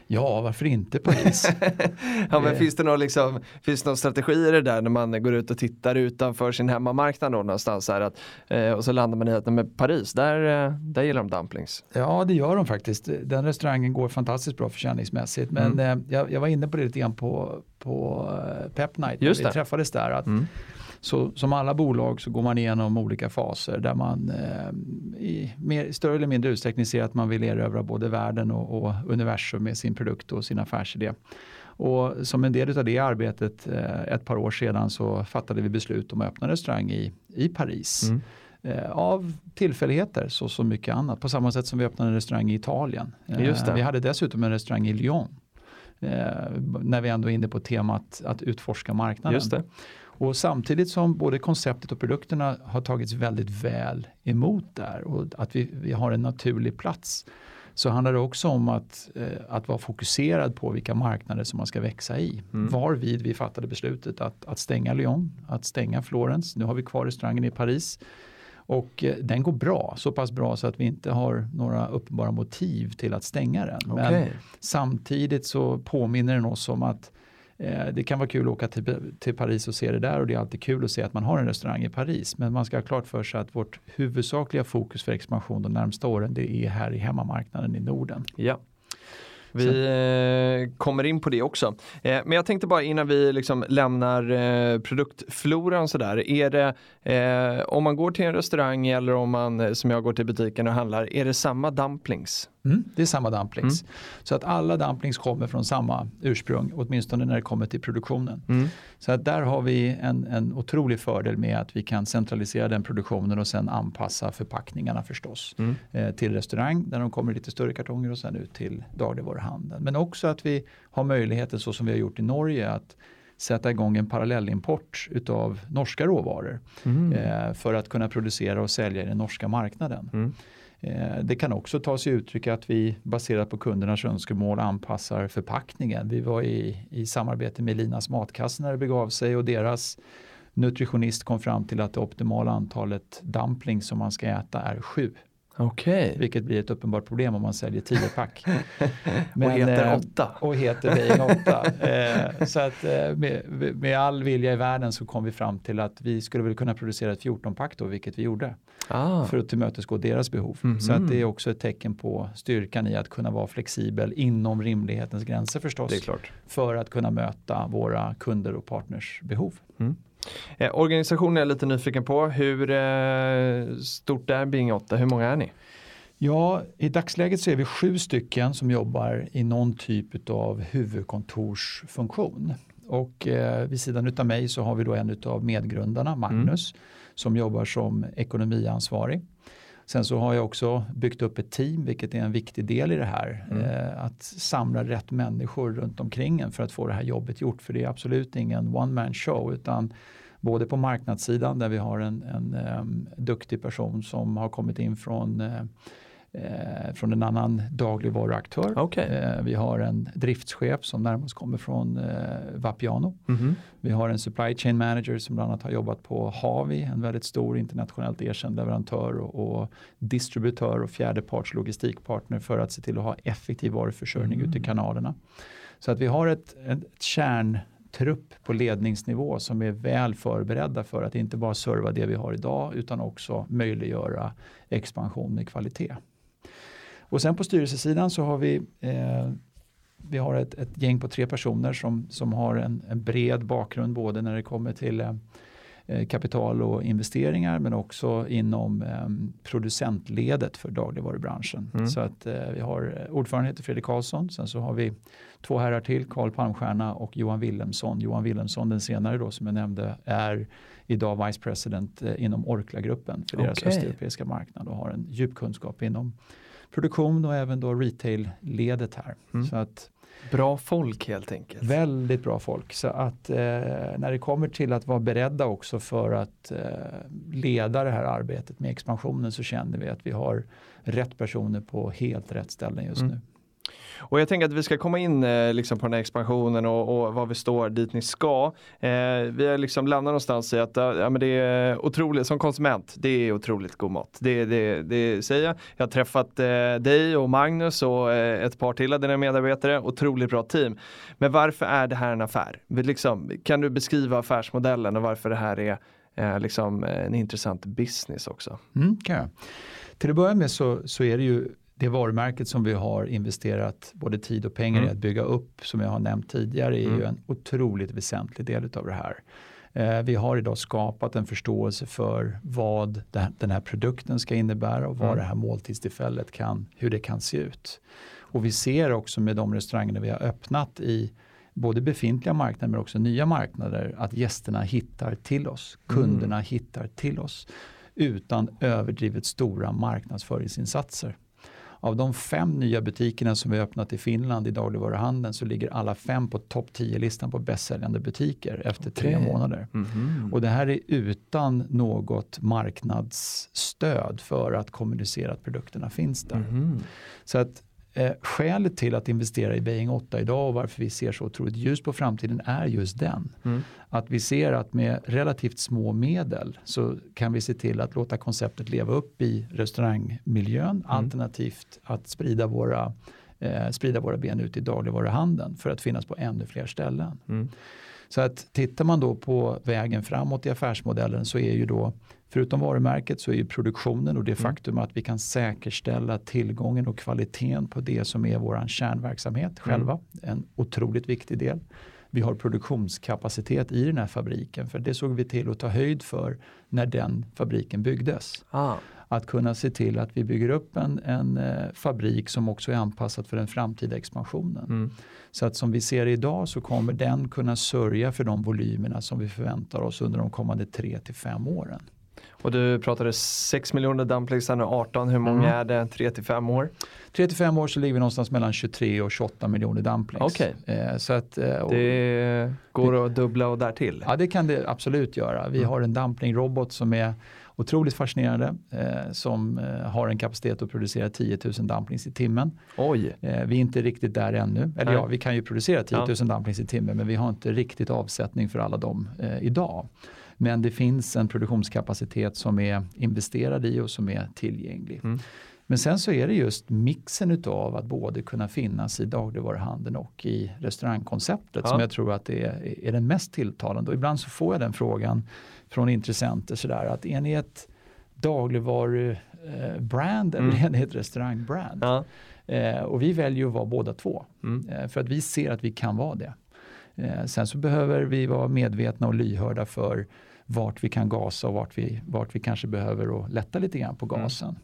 Ja, varför inte Paris? ja, men Eh. finns det någon, liksom, finns det någon strategi i det där när man går ut och tittar utanför sin hemmamarknad då någonstans här att, eh, och så landar man i att men Paris, där, eh, där gillar de dumplings. Ja, det gör de faktiskt. Den restaurangen går fantastiskt bra försäljningsmässigt. Men Mm. eh, jag, jag var inne på det lite grann på, på eh, Pep Night. Just vi det. träffades där. Att Mm. Så som alla bolag så går man igenom olika faser där man eh, i mer, större eller mindre utsträckning ser att man vill erövra både världen och, och universum med sin produkt och sin affärsidé. Och som en del av det arbetet eh, ett par år sedan så fattade vi beslut om att öppna restaurang i, i Paris. Mm. Eh, av tillfälligheter så som mycket annat. På samma sätt som vi öppnade en restaurang i Italien. Eh, Just det. Vi hade dessutom en restaurang i Lyon. Eh, när vi ändå är inne på temat att utforska marknaden. Och samtidigt som både konceptet och produkterna har tagits väldigt väl emot där och att vi, vi har en naturlig plats så handlar det också om att, eh, att vara fokuserad på vilka marknader som man ska växa i. Mm. Varvid vi fattade beslutet att, att stänga Lyon, att stänga Florens. Nu har vi kvar restaurangen i Paris. Och eh, den går bra, så pass bra så att vi inte har några uppenbara motiv till att stänga den. Men Okej. samtidigt så påminner den oss om att det kan vara kul att åka till, till Paris och se det där och det är alltid kul att se att man har en restaurang i Paris. Men man ska ha klart för sig att vårt huvudsakliga fokus för expansion de närmsta åren det är här i hemmamarknaden i Norden. Ja. Vi eh, kommer in på det också. Eh, men jag tänkte bara innan vi liksom lämnar eh, produktfloran sådär. Är det, eh, om man går till en restaurang eller om man eh, som jag går till butiken och handlar, är det samma dumplings? Mm, det är samma dumplings. Så att alla dumplings kommer från samma ursprung, åtminstone när det kommer till produktionen. Mm. Så att där har vi en, en otrolig fördel med att vi kan centralisera den produktionen och sen anpassa förpackningarna förstås Mm. eh, till restaurang där de kommer i lite större kartonger och sen ut till dagligvaruhandeln. Men också att vi har möjligheten så som vi har gjort i Norge att sätta igång en parallellimport utav norska råvaror Mm. eh, för att kunna producera och sälja i den norska marknaden. Eh, det kan också ta sig uttryck att vi baserat på kundernas önskemål anpassar förpackningen. Vi var i, i samarbete med Linas matkasse när det begav sig och deras nutritionist kom fram till att det optimala antalet dumplings som man ska äta är sju. Okej. Vilket blir ett uppenbart problem om man säljer 10 pack. Och heter eh, åtta. Och heter Being 8. eh, så att eh, med, med all vilja i världen så kom vi fram till att vi skulle väl kunna producera ett 14 pack då, vilket vi gjorde Ah. för att tillmötesgå deras behov. Mhm. Så att det är också ett tecken på styrkan i att kunna vara flexibel inom rimlighetens gränser förstås. För att kunna möta våra kunder och partners behov. Eh, organisationen är jag lite nyfiken på. Hur eh, stort är Bing 8? Hur många är ni? Ja, i dagsläget så är vi sju stycken som jobbar i någon typ av huvudkontorsfunktion. Och eh, vid sidan av mig så har vi då en av medgrundarna, Magnus, som jobbar som ekonomiansvarig. Sen så har jag också byggt upp ett team, vilket är en viktig del i det här. Mm. Eh, att samla rätt människor runt omkring en för att få det här jobbet gjort. För det är absolut ingen one man show utan både på marknadssidan där vi har en, en em, duktig person som har kommit in från eh, eh, från en annan dagligvaruaktör. Okej. Eh, vi har en driftschef som närmast kommer från eh, Vapiano. Mhm. Vi har en supply chain manager som bland annat har jobbat på Havi, en väldigt stor internationellt erkänd leverantör och, och distributör och fjärdeparts logistikpartner för att se till att ha effektiv varuförsörjning ute i kanalerna. Så att vi har ett, ett kärntrupp på ledningsnivå som är väl förberedda för att inte bara serva det vi har idag utan också möjliggöra expansion med kvalitet. Och sen på styrelsesidan så har vi eh, vi har ett, ett gäng på tre personer som, som har en, en bred bakgrund både när det kommer till eh, eh, kapital och investeringar men också inom eh, producentledet för dagligvarubranschen. Mm. Så att eh, vi har eh, ordförande heter Fredrik Karlsson, sen så har vi två herrar till, Karl Palmstierna och Johan Wilhelmsson. Johan Wilhelmsson den senare då som jag nämnde är idag vice president eh, inom Orkla-gruppen för deras östeuropeiska marknad och har en djup kunskap inom produktion och även då retail-ledet här. Mm. Så att Bra folk helt enkelt. väldigt bra folk. Så att eh, när det kommer till att vara beredda också för att eh, leda det här arbetet med expansionen så känner vi att vi har rätt personer på helt rätt ställen just Mm. nu. Och jag tänker att vi ska komma in eh, liksom på den här expansionen och, och var vi står dit ni ska. Eh, vi har liksom lämnat någonstans i att eh, ja, men det är otroligt, som konsument, det är otroligt god mat. Det, det, det säger jag. Jag har träffat eh, dig och Magnus och eh, ett par till av dina medarbetare. Otroligt bra team. Men varför är det här en affär? Liksom, kan du beskriva affärsmodellen och varför det här är eh, liksom, en intressant business också? Mm, kan jag. Till att börja med så, så är det ju det varumärket som vi har investerat både tid och pengar Mm. i att bygga upp som jag har nämnt tidigare är ju Mm. en otroligt väsentlig del av det här. Eh, vi har idag skapat en förståelse för vad den här produkten ska innebära och vad Mm. det här måltidstillfället kan, hur det kan se ut. Och vi ser också med de restauranger vi har öppnat i både befintliga marknader men också nya marknader att gästerna hittar till oss, kunderna hittar till oss utan överdrivet stora marknadsföringsinsatser. Av de fem nya butikerna som vi öppnat i Finland i dagligvaruhandeln så ligger alla fem på topp 10-listan på bästsäljande butiker efter tre Okej. månader. Mhm. Och det här är utan något marknadsstöd för att kommunicera att produkterna finns där. Mhm. Så att eh, skälet till att investera i Beijing 8 idag och varför vi ser så otroligt ljus på framtiden är just den. Mm. Att vi ser att med relativt små medel så kan vi se till att låta konceptet leva upp i restaurangmiljön alternativt att sprida våra, eh, sprida våra ben ut i dagligvaruhandeln för att finnas på ännu fler ställen. Mm. Så att tittar man då på vägen framåt i affärsmodellen så är ju då förutom varumärket så är ju produktionen och det faktum att vi kan säkerställa tillgången och kvaliteten på det som är våran kärnverksamhet själva en otroligt viktig del. Vi har produktionskapacitet i den här fabriken för det såg vi till att ta höjd för när den fabriken byggdes. Ah. Att kunna se till att vi bygger upp en, en eh, fabrik som också är anpassad för den framtida expansionen. Mm. Så att som vi ser idag så kommer den kunna sörja för de volymerna som vi förväntar oss under de kommande 3 till 5 åren. Och du pratade 6 miljoner dumplings, sen är 18. Hur många Mm. är det? 3 till 5 år? 3 till 5 år så ligger vi någonstans mellan 23 och 28 miljoner dumplings. Okej. Eh, så att, eh, och, Det går att dubbla och därtill. Ja det kan det absolut göra. Vi Mm. har en dumplingrobot som är otroligt fascinerande eh, som eh, har en kapacitet att producera 10 000 dumplings i timmen. Oj. Eh, vi är inte riktigt där ännu. Eller Nej. ja, vi kan ju producera 10 000 Ja. dumplings i timmen men vi har inte riktigt avsättning för alla dem eh, idag. Men det finns en produktionskapacitet som är investerad i och som är tillgänglig. Mm. Men sen så är det just mixen utav att både kunna finnas i dagligvaruhandeln och i restaurangkonceptet Ja. som jag tror att är, är den mest tilltalande. Och ibland så får jag den frågan från intressenter sådär att är ni ett dagligvarubrand eller Mm. är ni ett restaurangbrand? Ja. Eh, och vi väljer att vara båda två. Mm. Eh, för att vi ser att vi kan vara det. Eh, sen så behöver vi vara medvetna och lyhörda för vart vi kan gasa och vart vi, vart vi kanske behöver att lätta lite grann på gasen.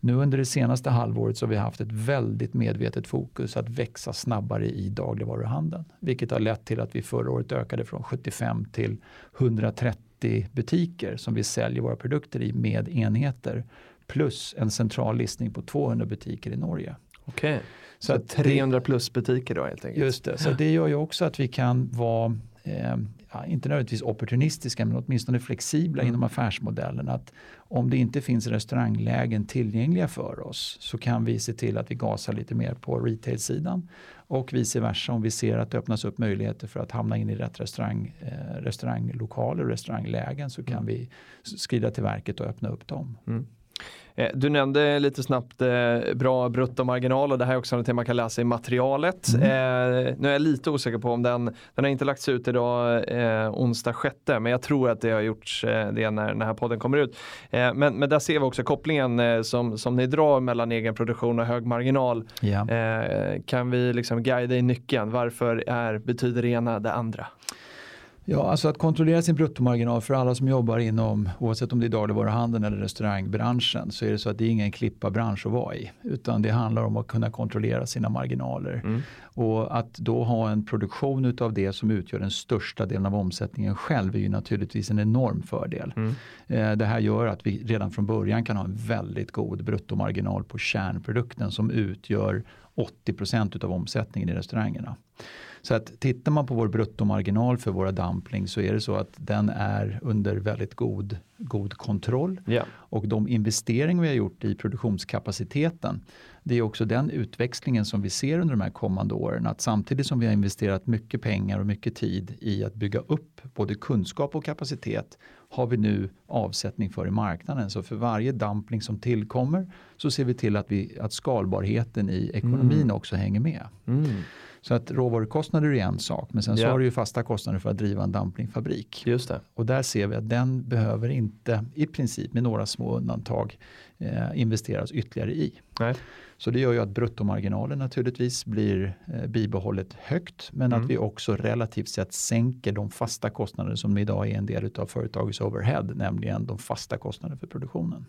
Nu under det senaste halvåret så har vi haft ett väldigt medvetet fokus att växa snabbare i dagligvaruhandeln. Vilket har lett till att vi förra året ökade från 75 till 130 butiker som vi säljer våra produkter i med enheter. Plus en central listning på 200 butiker i Norge. Okej. Så Så att det- 300 plus butiker då helt enkelt. Just det, så det gör ju också att vi kan vara, eh, ja, inte nödvändigtvis opportunistiska, men åtminstone flexibla Mm. inom affärsmodellen. Att om det inte finns restauranglägen tillgängliga för oss så kan vi se till att vi gasar lite mer på retail-sidan. Och vice versa om vi ser att det öppnas upp möjligheter för att hamna in i rätt restaurang, eh, restauranglokaler och restauranglägen så kan Mm. vi skrida till verket och öppna upp dem. Eh, Du nämnde lite snabbt eh, bra bruttomarginal och det här är också något man kan läsa i materialet. Mm. Eh, nu är jag lite osäker på om den, den har inte lagts ut idag eh, onsdag 6 men jag tror att det har gjorts eh, det när den här podden kommer ut. Eh, men, men där ser vi också kopplingen eh, som, som ni drar mellan egen produktion och hög marginal. Eh, kan vi liksom guida i nyckeln? Varför är, betyder det ena det andra? Ja, alltså att kontrollera sin bruttomarginal för alla som jobbar inom, oavsett om det är dagligvaruhandeln eller restaurangbranschen, så är det så att det är ingen klippa bransch att vara i. Utan det handlar om att kunna kontrollera sina marginaler. Mm. Och att då ha en produktion utav det som utgör den största delen av omsättningen själv är ju naturligtvis en enorm fördel. Mm. Eh, Det här gör att vi redan från början kan ha en väldigt god bruttomarginal på kärnprodukten som utgör 80% utav omsättningen i restaurangerna. Så att tittar man på vår bruttomarginal för våra dumplings så är det så att den är under väldigt god, god kontroll. Ja. Och de investeringar vi har gjort i produktionskapaciteten det är också den utväxlingen som vi ser under de här kommande åren. Att samtidigt som vi har investerat mycket pengar och mycket tid i att bygga upp både kunskap och kapacitet har vi nu avsättning för i marknaden. Så för varje dumpling som tillkommer så ser vi till att, vi, att skalbarheten i ekonomin också hänger med. Mm. Så att råvarukostnader är en sak men sen så Ja. har du ju fasta kostnader för att driva en dumplingfabrik. Just det. Och där ser vi att den behöver inte i princip med några små undantag eh, investeras ytterligare i. Nej. Så det gör ju att bruttomarginalen naturligtvis blir eh, bibehållet högt men Mm. att vi också relativt sett sänker de fasta kostnader som idag är en del av företagets overhead, nämligen de fasta kostnaderna för produktionen.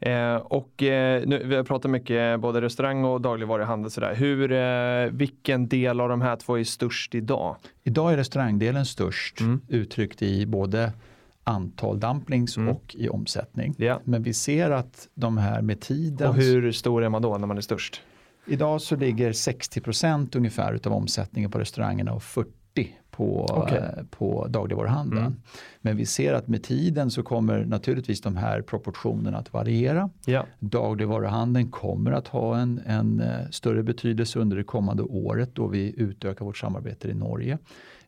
Eh, och eh, nu, vi har pratat mycket både restaurang och dagligvaruhandel sådär. Hur, eh, vilken del av de här två är störst idag? Idag är restaurangdelen störst Mm. uttryckt i både antal dumplings Mm. och i omsättning. Ja. Men vi ser att de här med tiden Och hur stor är man då när man är störst? Idag så ligger 60% ungefär utav omsättningen på restaurangerna och 40 på, eh, på dagligvaruhandeln. Mm. Men vi ser att med tiden så kommer naturligtvis de här proportionerna att variera. Ja. Dagligvaruhandeln kommer att ha en, en eh, större betydelse under det kommande året då vi utökar vårt samarbete i Norge.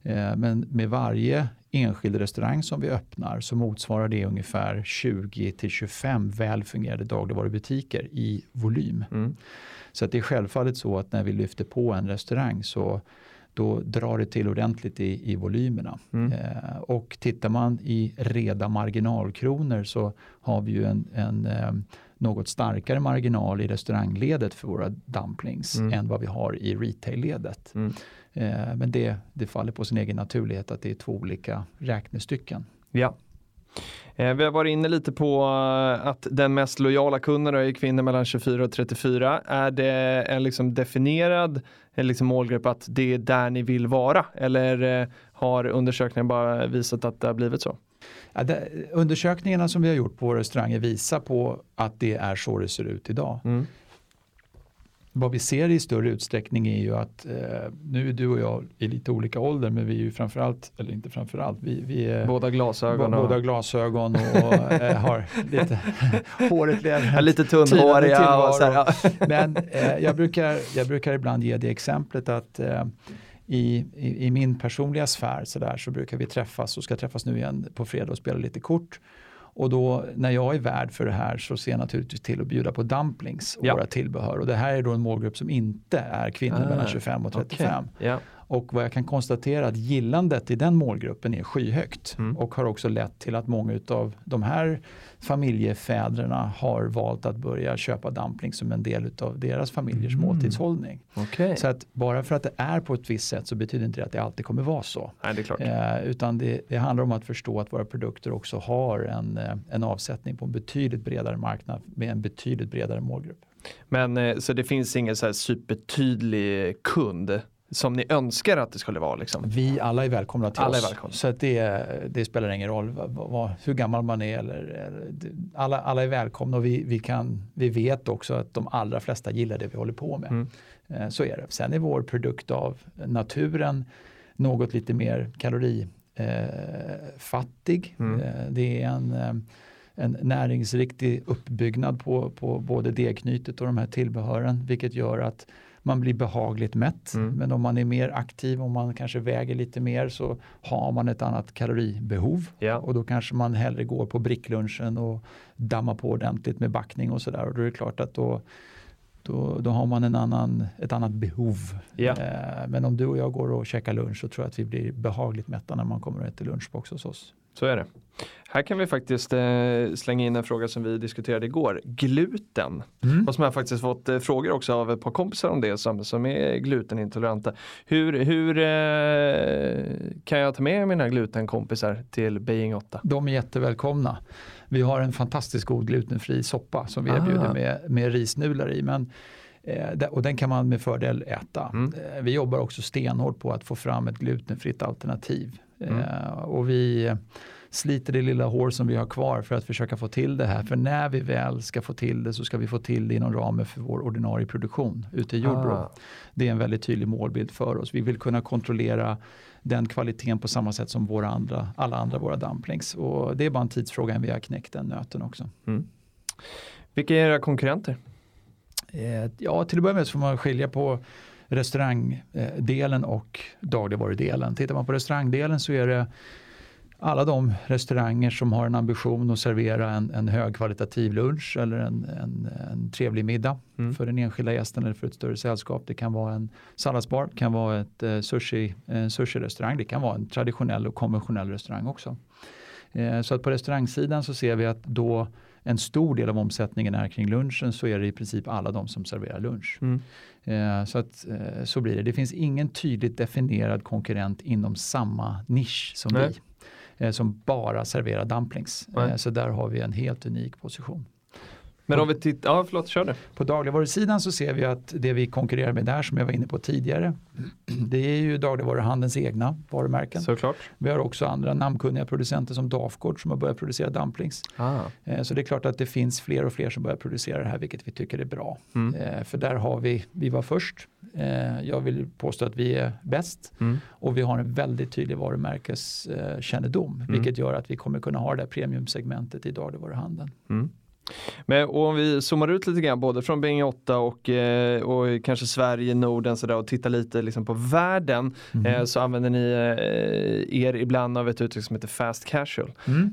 Eh, Men med varje enskild restaurang som vi öppnar så motsvarar det ungefär 20 till 25 väl fungerande dagligvarubutiker i volym. Mm. Så att det är självfallet så att när vi lyfter på en restaurang så då drar det till ordentligt i, i volymerna. Mm. Eh, och tittar man i reda marginalkronor så har vi ju en, en eh, något starkare marginal i restaurangledet för våra dumplings Mm. än vad vi har i retail-ledet. Mm. Eh, men det, det faller på sin egen naturlighet att det är två olika räknestycken. Ja. Eh, vi har varit inne lite på eh, att den mest lojala kunden är kvinnor mellan 24 och 34. Är det en liksom definierad eh, liksom målgrupp att det är där ni vill vara? Eller har undersökningen bara visat att det har blivit så? Ja, det, undersökningarna som vi har gjort på restauranger visar på att det är så det ser ut idag. Mm. Vad vi ser i större utsträckning är ju att eh, nu är du och jag i lite olika ålder men vi är ju framförallt, eller inte framförallt, vi, vi är Båda glasögon och båda glasögon och eh, har lite håret lever. lite tunnhåriga. Och så här, ja. Men eh, jag, brukar, jag brukar ibland ge det exemplet att eh, i, i, i min personliga sfär så, där, så brukar vi träffas och ska träffas nu igen på fredag och spela lite kort. Och då när jag är värd för det här så ser jag naturligtvis till att bjuda på dumplings och Ja. våra tillbehör. Och det här är då en målgrupp som inte är kvinnor Ah, mellan 25 och 35. Okej. Ja. Och vad jag kan konstatera att gillandet i den målgruppen är skyhögt Mm. och har också lett till att många av de här familjefäderna har valt att börja köpa dumplings som en del av deras familjers Mm. måltidshållning. Okej. Så att bara för att det är på ett visst sätt så betyder inte det att det alltid kommer vara så. Nej, det är klart. Eh, utan det, det handlar om att förstå att våra produkter också har en, eh, en avsättning på en betydligt bredare marknad med en betydligt bredare målgrupp. Men eh, så det finns ingen så här supertydlig kund som ni önskar att det skulle vara liksom? Vi alla är välkomna till Alla oss. Så det, det spelar ingen roll vad, vad, hur gammal man är. Eller, eller, alla, alla är välkomna och vi, vi, kan, vi vet också att de allra flesta gillar det vi håller på med. Mm. Eh, Så är det. Sen är vår produkt av naturen något lite mer kalorifattig. Eh. Mm. eh, det är en, en näringsriktig uppbyggnad på, på både degknytet och de här tillbehören vilket gör att man blir behagligt mätt. Mm. Men om man är mer aktiv, om man kanske väger lite mer så har man ett annat kaloribehov. Ja. Och då kanske man hellre går på bricklunchen och dammar på ordentligt med backning och sådär. Och då är det klart att då, då, då har man en annan, ett annat behov. Ja. Eh, men om du och jag går och käkar lunch så tror jag att vi blir behagligt mätta när man kommer och äter lunchbox hos oss. Så är det. Här kan vi faktiskt eh, slänga in en fråga som vi diskuterade igår. Gluten. Och som jag faktiskt fått eh, frågor också av ett par kompisar om det som, som är glutenintoleranta. Hur, hur eh, kan jag ta med mina glutenkompisar till Beijing 8? De är jättevälkomna. Vi har en fantastiskt god glutenfri soppa som vi Ah. erbjuder med, med risnudlar i. Men, eh, och den kan man med fördel äta. Mm. Eh, vi jobbar också stenhårt på att få fram ett glutenfritt alternativ. Mm. Eh, och vi sliter det lilla hår som vi har kvar för att försöka få till det här. För när vi väl ska få till det så ska vi få till det inom ramen för vår ordinarie produktion ute i Jordbro. Ah. Det är en väldigt tydlig målbild för oss. Vi vill kunna kontrollera den kvaliteten på samma sätt som våra andra, alla andra våra dumplings. Och det är bara en tidsfråga innan vi har knäckt den nöten också. Mm. Vilka är era konkurrenter? Eh, ja, till att börja med så får man skilja på restaurangdelen och dagligvarudelen. Tittar man på restaurangdelen så är det alla de restauranger som har en ambition att servera en, en högkvalitativ lunch eller en, en, en trevlig middag Mm. för den enskilda gästen eller för ett större sällskap. Det kan vara en salladsbar, det kan vara ett eh, sushi, en sushi-restaurang, det kan vara en traditionell och konventionell restaurang också. Eh, så att på restaurangsidan så ser vi att då en stor del av omsättningen är kring lunchen så är det i princip alla de som serverar lunch. Mm. Eh, så, att, eh, så blir det. Det finns ingen tydligt definierad konkurrent inom samma nisch som Nej. vi. Eh, Som bara serverar dumplings. Eh, Så där har vi en helt unik position. Men om vi tittar, ja förlåt, kör du. På dagligvarusidan så ser vi att det vi konkurrerar med där som jag var inne på tidigare det är ju dagligvaruhandelns egna varumärken. Såklart. Vi har också andra namnkunniga producenter som Dafgård som har börjat producera dumplings. Ah. Eh, Så det är klart att det finns fler och fler som börjar producera det här vilket vi tycker är bra. Mm. Eh, För där har vi, vi var först. Eh, Jag vill påstå att vi är bäst Mm. och vi har en väldigt tydlig varumärkeskännedom Mm. vilket gör att vi kommer kunna ha det där premiumsegmentet i dagligvaruhandeln. Mm. Men och om vi zoomar ut lite grann både från Bing 8 och, eh, och kanske Sverige, Norden sådär, och tittar lite liksom på världen Mm. så använder ni eh, er ibland av ett uttryck som heter fast casual. Mm.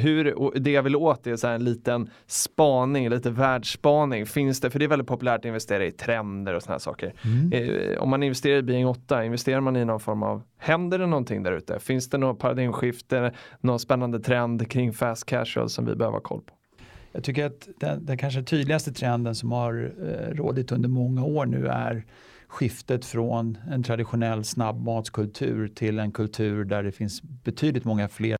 Hur, det jag vill åt är så en liten spaning, lite världsspaning. Finns det, för det är väldigt populärt att investera i trender och sådana här saker. Mm. Om man investerar i Bing 8, investerar man i någon form av, händer det någonting där ute? Finns det något paradigmskifte, någon spännande trend kring fast casual som vi behöver ha koll på? Jag tycker att den, den kanske tydligaste trenden som har eh, rådit under många år nu är skiftet från en traditionell snabbmatskultur till en kultur där det finns betydligt många fler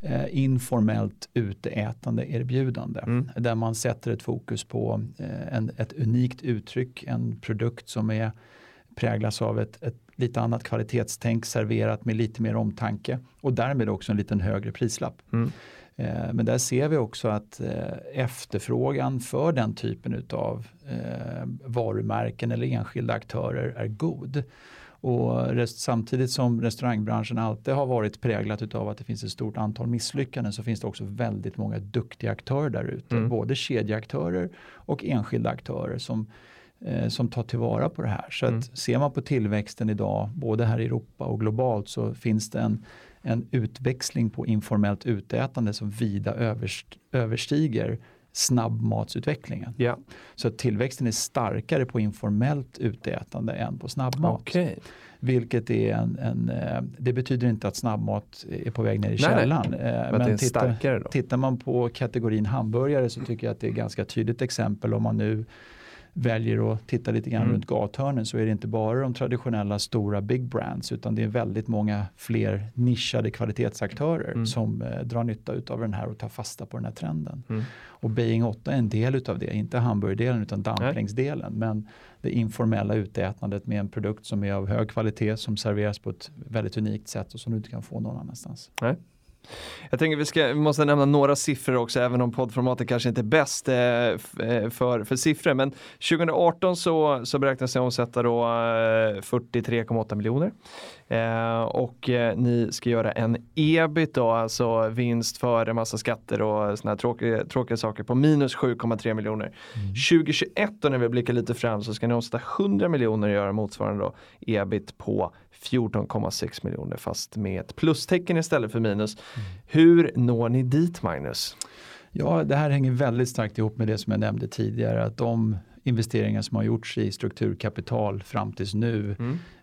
eh, informellt uteätande erbjudande. Mm. Där man sätter ett fokus på eh, en, ett unikt uttryck, en produkt som är präglas av ett, ett lite annat kvalitetstänk serverat med lite mer omtanke och därmed också en liten högre prislapp. Mm. Eh, Men där ser vi också att eh, efterfrågan för den typen av eh, varumärken eller enskilda aktörer är god. Och samtidigt som restaurangbranschen alltid har varit präglat av att det finns ett stort antal misslyckanden så finns det också väldigt många duktiga aktörer där ute. Mm. Både kedjeaktörer och enskilda aktörer som, eh, som tar tillvara på det här. Så Mm. att ser man på tillväxten idag, både här i Europa och globalt, så finns det en en utväxling på informellt utätande som vida överst, överstiger snabbmatsutvecklingen. Ja, Så tillväxten är starkare på informellt utätande än på snabbmat. okej. Vilket är en, en, eh, det betyder inte att snabbmat är på väg ner i Nej, nej. källan. eh, Men, tittar, tittar man på kategorin hamburgare så tycker jag att det är ganska tydligt exempel om man nu väljer att titta lite grann Mm. runt gathörnen så är det inte bara de traditionella stora big brands utan det är väldigt många fler nischade kvalitetsaktörer Mm. som eh, drar nytta av den här och tar fasta på den här trenden. Mm. Och Beijing 8 är en del utav det, inte hamburgerdelen utan dumplingsdelen. Men det informella utätandet med en produkt som är av hög kvalitet som serveras på ett väldigt unikt sätt och som du inte kan få någon annanstans. Jag tänker vi, ska, vi måste nämna några siffror också, även om poddformatet kanske inte är bäst eh, eh, för, för siffror. Men 2018 så, så beräknas det omsätta då eh, 43,8 miljoner. Eh, och eh, ni ska göra en ebit då, alltså vinst före massa skatter och såna här tråkiga, tråkiga saker på minus 7,3 miljoner. 2021 då när vi blickar lite fram så ska ni omsätta 100 miljoner och göra motsvarande då ebit på 14,6 miljoner fast med ett plustecken istället för minus. Hur når ni dit Magnus? Ja, det här hänger väldigt starkt ihop med det som jag nämnde tidigare att de investeringar som har gjorts i strukturkapital fram tills nu,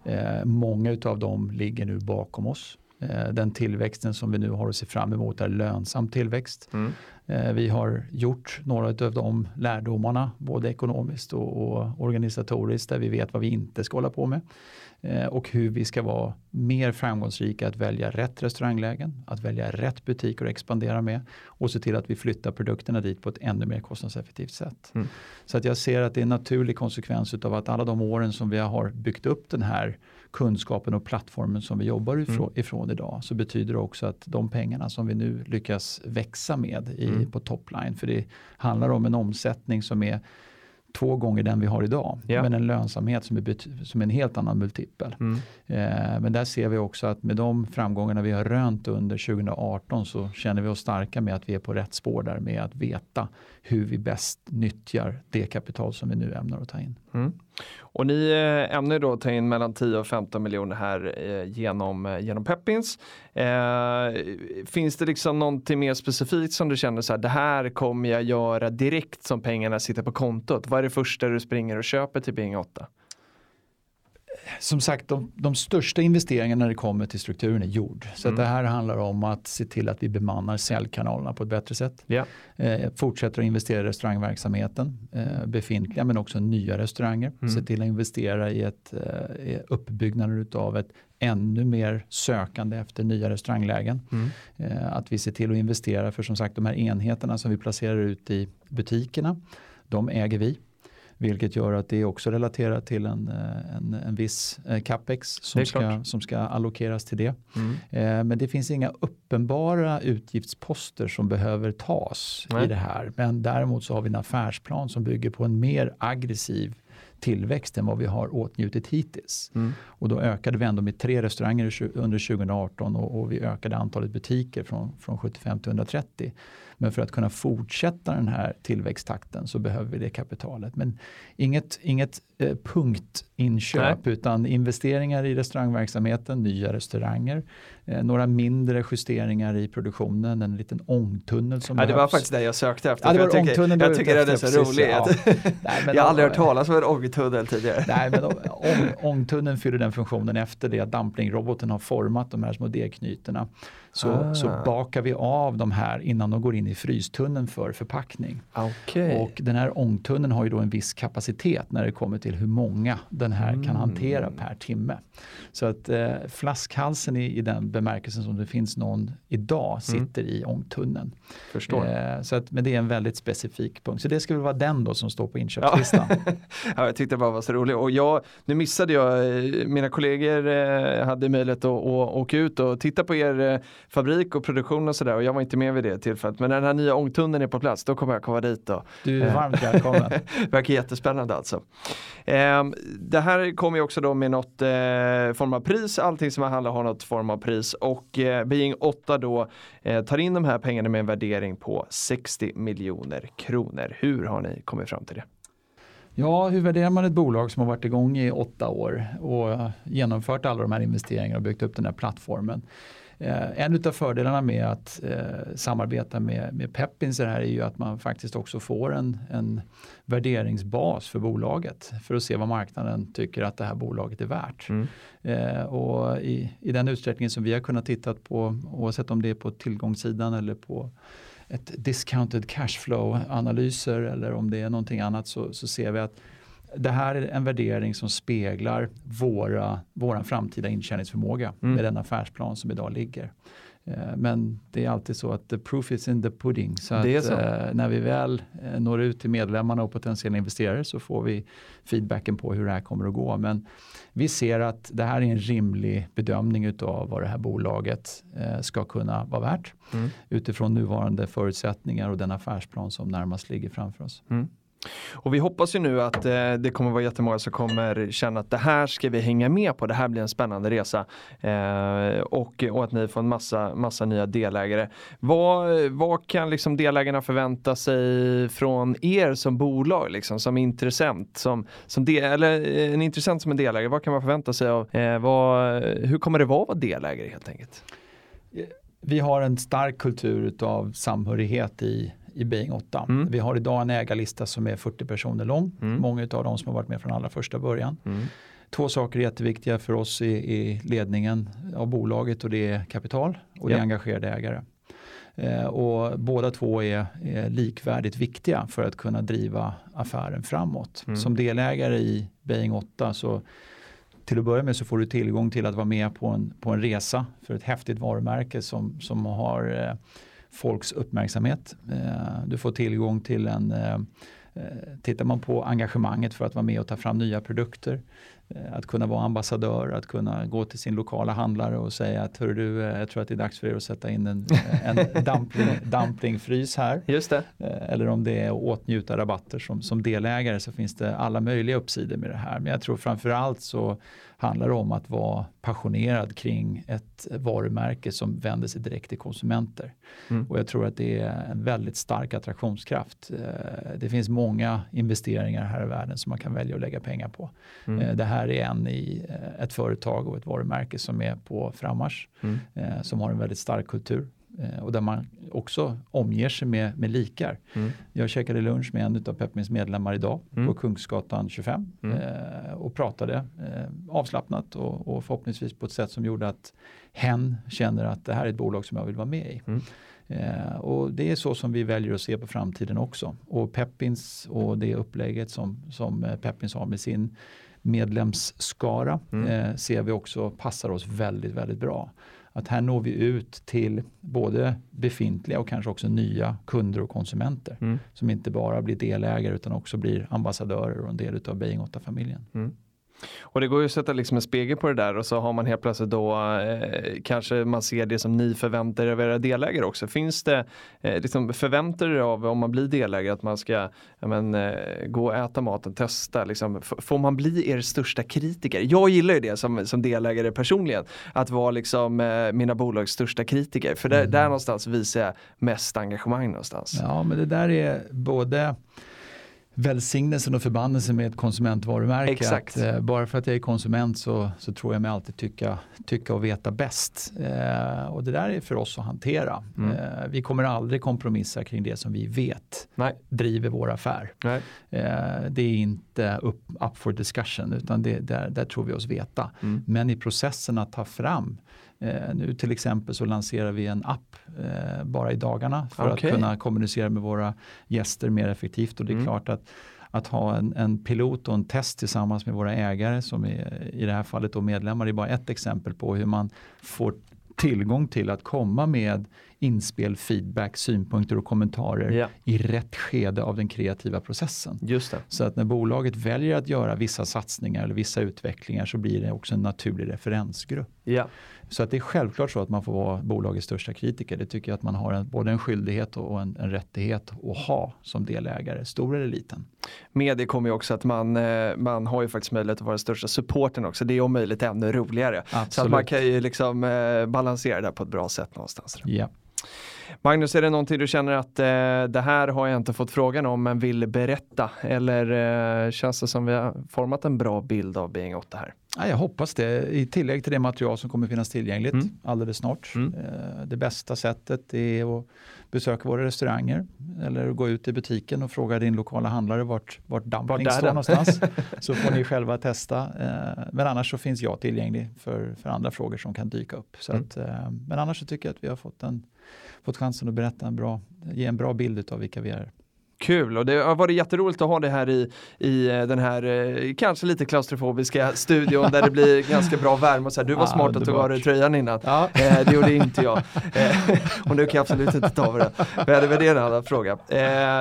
eh, många utav dem ligger nu bakom oss. Eh, den tillväxten som vi nu har att se fram emot är lönsam tillväxt. Mm. Eh, Vi har gjort några av de lärdomarna, både ekonomiskt och, och organisatoriskt, där vi vet vad vi inte ska hålla på med. Eh, Och hur vi ska vara mer framgångsrika att välja rätt restauranglägen, att välja rätt butiker att expandera med och se till att vi flyttar produkterna dit på ett ännu mer kostnadseffektivt sätt. Mm. Så att jag ser att det är en naturlig konsekvens av att alla de åren som vi har byggt upp den här kunskapen och plattformen som vi jobbar ifrån, ifrån idag så betyder det också att de pengarna som vi nu lyckas växa med i, Mm. på topline för det handlar om en omsättning som är två gånger den vi har idag Ja. men en lönsamhet som är, som är en helt annan multipel. Mm. Eh, men där ser vi också att med de framgångarna vi har rönt under 2018 så känner vi oss starka med att vi är på rätt spår där med att veta hur vi bäst nyttjar det kapital som vi nu ämnar att ta in. Mm. Och ni eh, ämnar ju då ta in mellan 10 och 15 miljoner här eh, genom, eh, genom Peppins. Eh, finns det liksom någonting mer specifikt som du känner så här, det här kommer jag göra direkt som pengarna sitter på kontot? Vad är det första du springer och köper till Bing 8? Som sagt, de, de största investeringarna när det kommer till strukturen är gjord. Så Mm. det här handlar om att se till att vi bemannar säljkanalerna på ett bättre sätt. Ja. Eh, fortsätter att investera i restaurangverksamheten, eh, befintliga men också nya restauranger. Mm. Se till att investera i, ett, eh, uppbyggnaden av ett ännu mer sökande efter nya restauranglägen. Mm. Eh, att vi ser till att investera för som sagt de här enheterna som vi placerar ut i butikerna, de äger vi. Vilket gör att det är också relaterat till en, eh, en, en viss eh, capex som ska, som ska allokeras till det. Mm. Eh, Men det finns inga uppenbara utgiftsposter som behöver tas Nej. i det här. Men däremot så har vi en affärsplan som bygger på en mer aggressiv tillväxt än vad vi har åtnjutit hittills. Mm. Och då ökade vi ändå med tre restauranger under 2018 och, och vi ökade antalet butiker från, från 75 till 130. Men för att kunna fortsätta den här tillväxttakten så behöver vi det kapitalet. Men inget, inget eh, punktinköp utan investeringar i restaurangverksamheten, nya restauranger, eh, några mindre justeringar i produktionen, en liten ångtunnel som Ja, det behövs. var faktiskt det jag sökte efter. Ja, det var jag ångtunneln jag tycker den är så rolig. ja. Nej, jag har aldrig då- hört talas om en ångtunnel tidigare. Nej, men ång, ångtunneln fyller den funktionen efter det att dumplingroboten har format de här små degknytena. Så, Ah. så bakar vi av de här innan de går in i frystunneln för förpackning. Okej. Och den här ångtunneln har ju då en viss kapacitet när det kommer till hur många den här Mm. kan hantera per timme. Så att eh, flaskhalsen i, i den bemärkelsen som det finns någon idag sitter i ångtunneln. Förstår. Eh, så att, men det är en väldigt specifik punkt. Så det ska väl vara den då som står på inköpslistan. Ja, jag tyckte det bara var så roligt. Och jag, nu missade jag, eh, mina kollegor eh, hade möjlighet att, att åka ut och titta på er eh, fabrik och produktion och sådär och jag var inte med vid det tillfället. Men när den här nya ångtunneln är på plats då kommer jag komma dit och Du är varmt välkommen. verkar jättespännande alltså. Ehm, det här kommer ju också då med något eh, form av pris, allting som handlar har något form av pris och eh, Being 8 då eh, tar in de här pengarna med en värdering på 60 miljoner kronor. Hur har ni kommit fram till det? Ja, hur värderar man ett bolag som har varit igång i åtta år och genomfört alla de här investeringarna och byggt upp den här plattformen? Eh, en av fördelarna med att eh, samarbeta med, med Peppins här är ju att man faktiskt också får en, en värderingsbas för bolaget för att se vad marknaden tycker att det här bolaget är värt. Mm. Eh, och i, i den utsträckning som vi har kunnat titta på, oavsett om det är på tillgångssidan eller på ett discounted cashflow analyser eller om det är någonting annat så, så ser vi att det här är en värdering som speglar våra, våran framtida intjäningsförmåga Mm. med den affärsplan som idag ligger. Eh, Men det är alltid så att the proof is in the pudding. Så att så. eh, när vi väl eh, når ut till medlemmarna och potentiella investerare så får vi feedbacken på hur det här kommer att gå. Men vi ser att det här är en rimlig bedömning utav vad det här bolaget ska kunna vara värt Mm. utifrån nuvarande förutsättningar och den affärsplan som närmast ligger framför oss. Och vi hoppas ju nu att eh, det kommer vara jättemånga som kommer känna att det här ska vi hänga med på, det här blir en spännande resa. Eh, och, och att ni får en massa, massa nya delägare. Vad, vad kan liksom delägarna förvänta sig från er som bolag, liksom, som intressent? Som, som del, eller eh, en intressent som en delägare, vad kan man förvänta sig av, eh, vad, hur kommer det vara att vara delägare helt enkelt? Vi har en stark kultur av samhörighet i, i Being 8. Mm. Vi har idag en ägarlista som är 40 personer lång. Mm. Många av dem som har varit med från allra första början. Mm. Två saker är jätteviktiga för oss i, i ledningen av bolaget och det är kapital och det Ja. är engagerade ägare. Eh, och båda två är, är likvärdigt viktiga för att kunna driva affären framåt. Mm. Som delägare i Being 8 så till att börja med så får du tillgång till att vara med på en, på en resa för ett häftigt varumärke som, som har eh, folks uppmärksamhet. Eh, du får tillgång till en eh, eh, Tittar man på engagemanget för att vara med och ta fram nya produkter, att kunna vara ambassadör, att kunna gå till sin lokala handlare och säga att hör du, jag tror att det är dags för er att sätta in en, en dumpling, dumplingfrys här. Just det. Eller om det är att åtnjuta rabatter som, som delägare så finns det alla möjliga uppsidor med det här. Men jag tror framförallt så handlar det om att vara passionerad kring ett varumärke som vänder sig direkt till konsumenter. Mm. Och jag tror att det är en väldigt stark attraktionskraft. Eh, Det finns många investeringar här i världen som man kan välja att lägga pengar på. Mm. Eh, Det här är en i eh, ett företag och ett varumärke som är på frammarsch. Mm. Som har en väldigt stark kultur. Eh, och där man också omger sig med, med likar. Mm. Jag käkade lunch med en av Pepmins medlemmar idag Mm. på Kungsgatan 25 Mm. eh, och pratade eh, avslappnat och, och förhoppningsvis på ett sätt som gjorde att hen känner att det här är ett bolag som jag vill vara med i. Mm. Eh, och det är så som vi väljer att se på framtiden också. Och Peppins och det upplägget som, som eh, Peppins har med sin medlemsskara Mm. eh, ser vi också passar oss väldigt, väldigt bra. Att här når vi ut till både befintliga och kanske också nya kunder och konsumenter Mm. som inte bara blir delägare utan också blir ambassadörer och en del av Beijing 8-familjen. Och det går ju att sätta liksom en spegel på det där och så har man helt plötsligt då eh, kanske man ser det som ni förväntar er av era delägare också. Finns det, eh, liksom, förväntar er av om man blir delägare att man ska ja, men, eh, gå och äta maten, testa, liksom, får man bli er största kritiker? Jag gillar ju det som, som delägare personligen, att vara liksom eh, mina bolags största kritiker. För där, där någonstans visar jag mest engagemang någonstans. Ja, men det där är både välsignelsen och förbannelsen med ett konsumentvarumärke. Exakt. Att, eh, bara för att jag är konsument så, så tror jag mig alltid tycka, tycka och veta bäst. Eh, och det där är för oss att hantera. Mm. Eh, vi kommer aldrig kompromissa kring det som vi vet Nej. driver vår affär. Eh, det är inte up, up for discussion utan det, där, där tror vi oss veta. Mm. Men i processen att ta fram nu till exempel så lanserar vi en app eh, bara i dagarna för Okej. att kunna kommunicera med våra gäster mer effektivt. Och det är Mm. klart att, att ha en, en pilot och en test tillsammans med våra ägare som är i det här fallet då medlemmar är bara ett exempel på hur man får tillgång till att komma med inspel, feedback, synpunkter och kommentarer Ja, i rätt skede av den kreativa processen. just det. Så att när bolaget väljer att göra vissa satsningar eller vissa utvecklingar så blir det också en naturlig referensgrupp. Ja. Så att det är självklart så att man får vara bolagets största kritiker. Det tycker jag att man har en, både en skyldighet och en, en rättighet att ha som delägare, stor eller liten. Med det kommer ju också att man, eh, man har ju faktiskt möjlighet att vara den största supporten också. Det är om möjligt ännu roligare. Så att Absolut. man kan ju liksom eh, balansera det på ett bra sätt någonstans. Ja. Magnus, är det någonting du känner att eh, det här har jag inte fått frågan om men vill berätta? Eller eh, känns det som vi har format en bra bild av Being 8 här? Ja, jag hoppas det. I tillägg till det material som kommer finnas tillgängligt Mm. alldeles snart. Mm. Eh, Det bästa sättet är att besöka våra restauranger eller gå ut i butiken och fråga din lokala handlare vart, vart dumpling står någonstans. så får ni själva testa. Eh, Men annars så finns jag tillgänglig för, för andra frågor som kan dyka upp. Så Mm. att, eh, men annars så tycker jag att vi har fått, en, fått chansen att berätta en bra, ge en bra bild av vilka vi är. Kul och det har varit jätteroligt att ha det här i, i eh, den här eh, kanske lite klaustrofobiska studion där det blir ganska bra värme och så här. Du var Ah, smart att tog av dig underbart. tröjan innan. Ja. Eh, det gjorde inte jag. Eh, och nu kan jag absolut inte ta av det. Men det var det en annan fråga. Eh,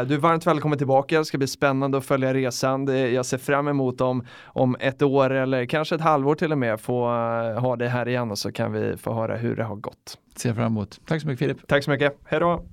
du är varmt välkommen tillbaka. Det ska bli spännande att följa resan. Jag ser fram emot om, om ett år eller kanske ett halvår till och med få eh, ha det här igen och så kan vi få höra hur det har gått. Ser fram emot. Tack så mycket Filip. Tack så mycket. Hej då!